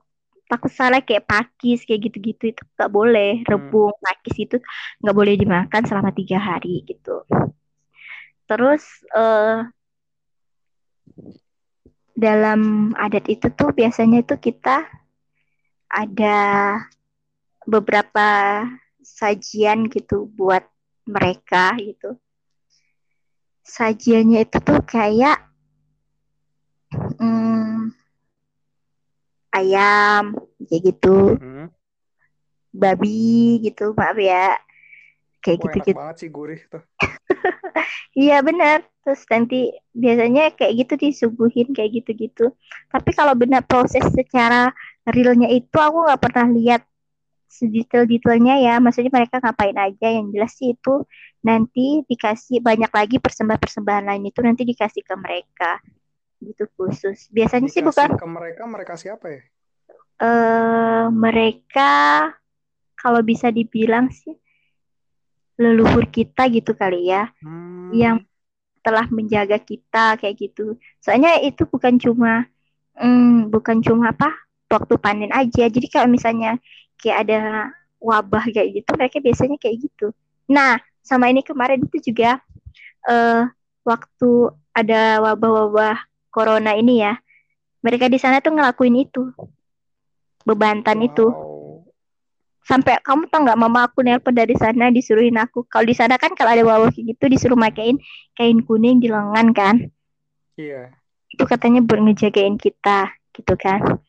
takut salah kayak pakis kayak gitu-gitu itu nggak boleh hmm. rebung hmm. pakis itu nggak boleh dimakan selama tiga hari gitu Terus uh, dalam adat itu tuh biasanya itu kita ada beberapa sajian gitu buat mereka gitu. Sajiannya itu tuh kayak hmm, ayam kayak gitu. Hmm. Babi gitu, maaf ya. Kayak gitu-gitu. banget sih gurih tuh. Iya benar. Terus nanti biasanya kayak gitu disuguhin kayak gitu-gitu. Tapi kalau benar proses secara realnya itu aku nggak pernah lihat sedetail-detailnya ya. Maksudnya mereka ngapain aja. Yang jelas sih itu nanti dikasih banyak lagi persembahan-persembahan lain itu nanti dikasih ke mereka gitu khusus. Biasanya dikasih sih bukan ke mereka mereka siapa ya? Eh uh, mereka kalau bisa dibilang sih leluhur kita gitu kali ya hmm. yang telah menjaga kita kayak gitu soalnya itu bukan cuma hmm, bukan cuma apa waktu panen aja jadi kalau misalnya kayak ada wabah kayak gitu mereka biasanya kayak gitu. Nah sama ini kemarin itu juga uh, waktu ada wabah-wabah corona ini ya mereka di sana tuh ngelakuin itu bebantan wow. itu sampai kamu tau nggak mama aku nelpon dari sana disuruhin aku. Kalau di sana kan kalau ada wabah gitu disuruh makain kain kuning di lengan kan. Iya. Itu katanya buat ngejagain kita gitu kan.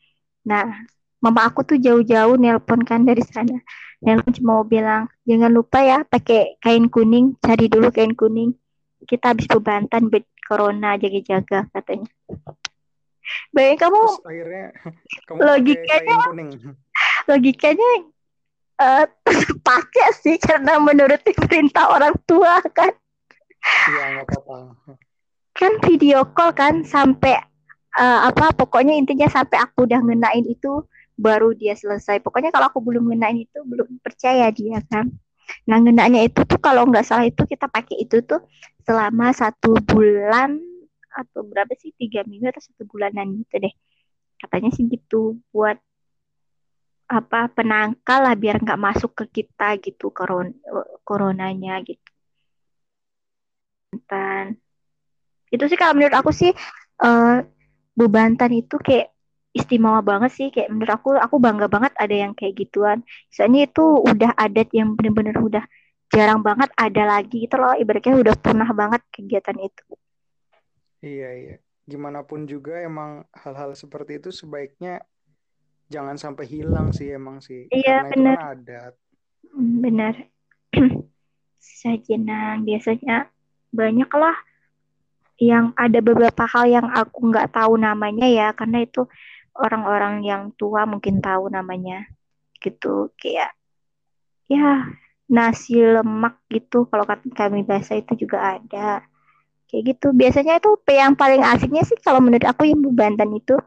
Nah mama aku tuh jauh-jauh nelpon kan dari sana. Nelpon cuma mau bilang jangan lupa ya pakai kain kuning cari dulu kain kuning. Kita habis bebantan buat corona jaga-jaga katanya. Bayang kamu Terus akhirnya kamu logikanya logikanya uh, pakai sih karena menurut perintah orang tua kan. Iya nggak apa-apa. Kan video call kan sampai uh, apa pokoknya intinya sampai aku udah ngenain itu baru dia selesai. Pokoknya kalau aku belum ngenain itu belum percaya dia kan. Nah ngenanya itu tuh kalau nggak salah itu kita pakai itu tuh selama satu bulan atau berapa sih tiga minggu atau satu bulanan gitu deh katanya sih gitu buat apa penangkal lah biar nggak masuk ke kita gitu koron coronanya gitu. Dan itu sih kalau menurut aku sih uh, bebantan itu kayak istimewa banget sih kayak menurut aku aku bangga banget ada yang kayak gituan. Soalnya itu udah adat yang bener-bener udah jarang banget ada lagi gitu loh ibaratnya udah pernah banget kegiatan itu. Iya iya. Gimana pun juga emang hal-hal seperti itu sebaiknya jangan sampai hilang sih emang sih. Iya Karena benar. Itu kan adat. Hmm, benar. Sajenang biasanya banyak lah yang ada beberapa hal yang aku nggak tahu namanya ya karena itu orang-orang yang tua mungkin tahu namanya gitu kayak ya nasi lemak gitu kalau kami bahasa itu juga ada kayak gitu biasanya itu yang paling asiknya sih kalau menurut aku yang Banten itu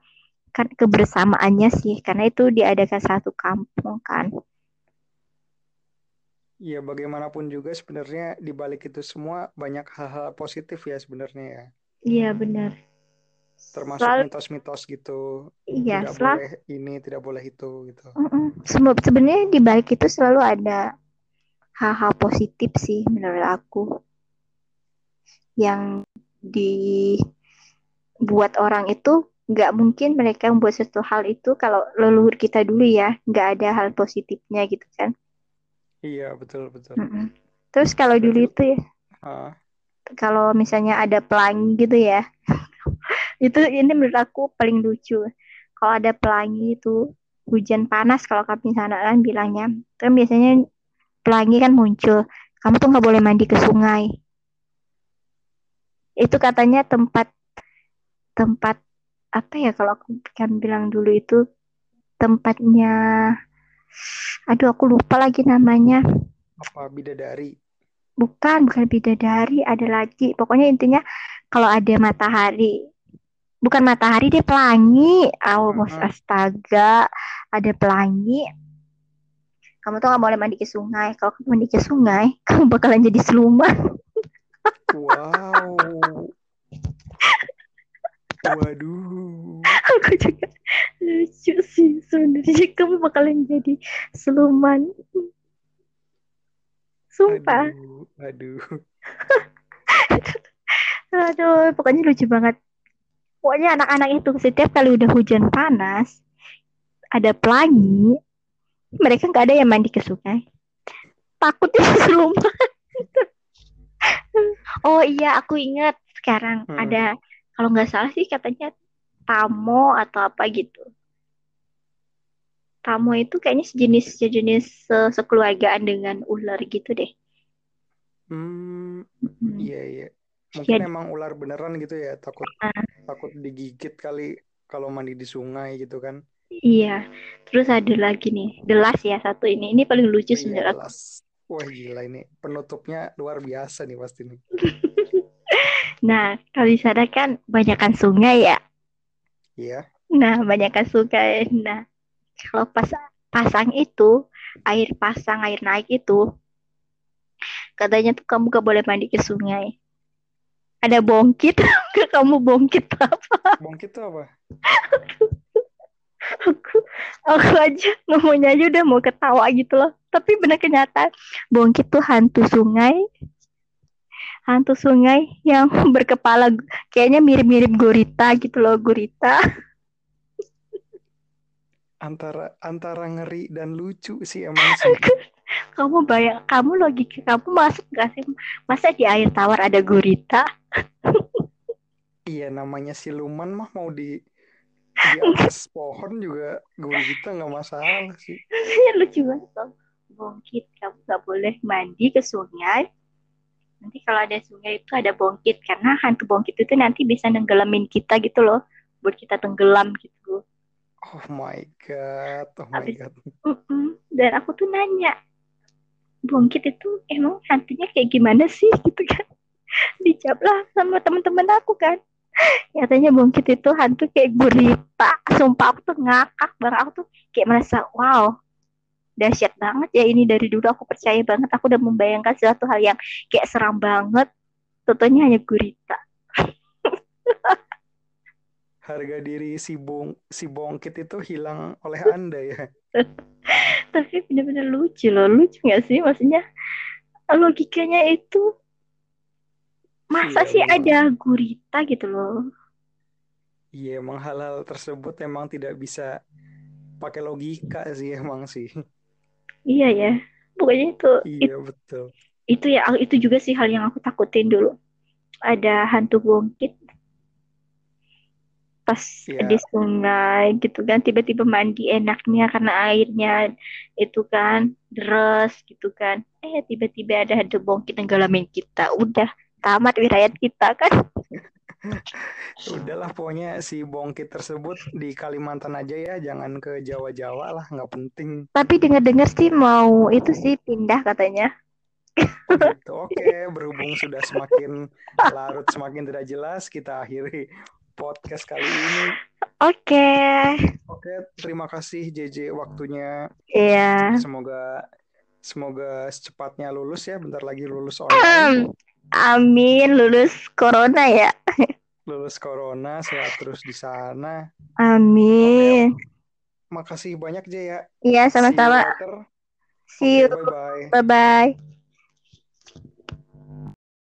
kan kebersamaannya sih karena itu diadakan satu kampung kan Iya, bagaimanapun juga sebenarnya di balik itu semua banyak hal-hal positif ya sebenarnya ya. Iya, benar. Termasuk mitos-mitos gitu. Iya, tidak selalu, boleh ini, tidak boleh itu gitu. Sebenarnya di balik itu selalu ada hal-hal positif sih menurut aku. Yang dibuat orang itu nggak mungkin mereka membuat sesuatu hal itu kalau leluhur kita dulu ya nggak ada hal positifnya gitu kan Iya betul betul. Mm -mm. Terus kalau dulu itu ya, uh. kalau misalnya ada pelangi gitu ya, itu ini menurut aku paling lucu. Kalau ada pelangi itu hujan panas kalau kami sana kan bilangnya, kan biasanya pelangi kan muncul. Kamu tuh nggak boleh mandi ke sungai. Itu katanya tempat tempat apa ya kalau aku kan bilang dulu itu tempatnya Aduh, aku lupa lagi namanya. Apa bidadari? Bukan, bukan bidadari, ada lagi. Pokoknya intinya kalau ada matahari, bukan matahari dia pelangi. Oh, uh -huh. astaga, ada pelangi. Kamu tuh nggak boleh mandi ke sungai. Kalau kamu mandi ke sungai, kamu bakalan jadi siluman. wow. Waduh. Aku juga lucu sih sebenarnya kamu bakalan jadi siluman. Sumpah. Aduh. Aduh. aduh, pokoknya lucu banget. Pokoknya anak-anak itu setiap kali udah hujan panas, ada pelangi, mereka nggak ada yang mandi ke sungai. Takutnya siluman. oh iya, aku ingat sekarang hmm. ada kalau nggak salah sih katanya tamo atau apa gitu tamo itu kayaknya sejenis sejenis sekeluargaan dengan ular gitu deh hmm, hmm. iya iya mungkin ya. emang ular beneran gitu ya takut uh. takut digigit kali kalau mandi di sungai gitu kan iya terus ada lagi nih delas ya satu ini ini paling lucu iya, sebenarnya wah gila ini penutupnya luar biasa nih pasti nih Nah, kalau di sana kan banyakkan sungai ya. Iya. Nah, banyakkan sungai. Nah, kalau pas pasang itu, air pasang, air naik itu, katanya tuh kamu gak boleh mandi ke sungai. Ada bongkit, kamu bongkit apa? Bongkit itu apa? aku aku aja ngomongnya aja udah mau ketawa gitu loh. Tapi benar kenyataan bongkit tuh hantu sungai. Hantu sungai yang berkepala kayaknya mirip-mirip gurita gitu loh gurita. Antara antara ngeri dan lucu sih emang sih kamu bayang kamu logika kamu masuk gak sih? Masa di air tawar ada gurita? Iya namanya siluman mah mau di di atas pohon juga gurita nggak masalah sih. Lucu banget loh bongkit kamu gak boleh mandi ke sungai. Nanti kalau ada sungai itu ada bongkit karena hantu bongkit itu nanti bisa nenggelamin kita gitu loh. Buat kita tenggelam gitu. Oh my god oh my Abis, god. Uh -uh. dan aku tuh nanya bongkit itu emang hantunya kayak gimana sih gitu kan. Dijawab lah sama teman-teman aku kan. Katanya bongkit itu hantu kayak gurita sumpah aku tuh ngakak banget. Aku tuh kayak merasa wow dahsyat banget ya ini dari dulu aku percaya banget. Aku udah membayangkan suatu hal yang kayak seram banget. Tentunya hanya gurita. Harga diri si bong si bongkit itu hilang oleh anda ya Tapi benar-benar lucu loh, lucu nggak sih? Maksudnya logikanya itu masa iya, sih memang. ada gurita gitu loh? Iya, emang hal-hal tersebut emang tidak bisa pakai logika sih emang sih. Iya ya, pokoknya itu. Iya it, betul. Itu ya, itu juga sih hal yang aku takutin dulu. Ada hantu bongkit pas yeah. di sungai gitu kan tiba-tiba mandi enaknya karena airnya itu kan deras gitu kan. Eh tiba-tiba ada hantu bongkit nenggalamin kita. Udah tamat wilayah kita kan. Udahlah pokoknya si bongkit tersebut di Kalimantan aja ya jangan ke Jawa-Jawa lah nggak penting. Tapi dengar-dengar sih mau itu sih pindah katanya. Oh gitu. Oke, berhubung sudah semakin larut, semakin tidak jelas, kita akhiri podcast kali ini. Oke. Okay. Oke, terima kasih JJ waktunya. Iya. Yeah. Semoga semoga secepatnya lulus ya, bentar lagi lulus online. Amin, lulus corona ya. lulus corona, sehat terus di sana. Amin. Okay. Makasih banyak Jaya. Iya, sama-sama. See you. Bye-bye.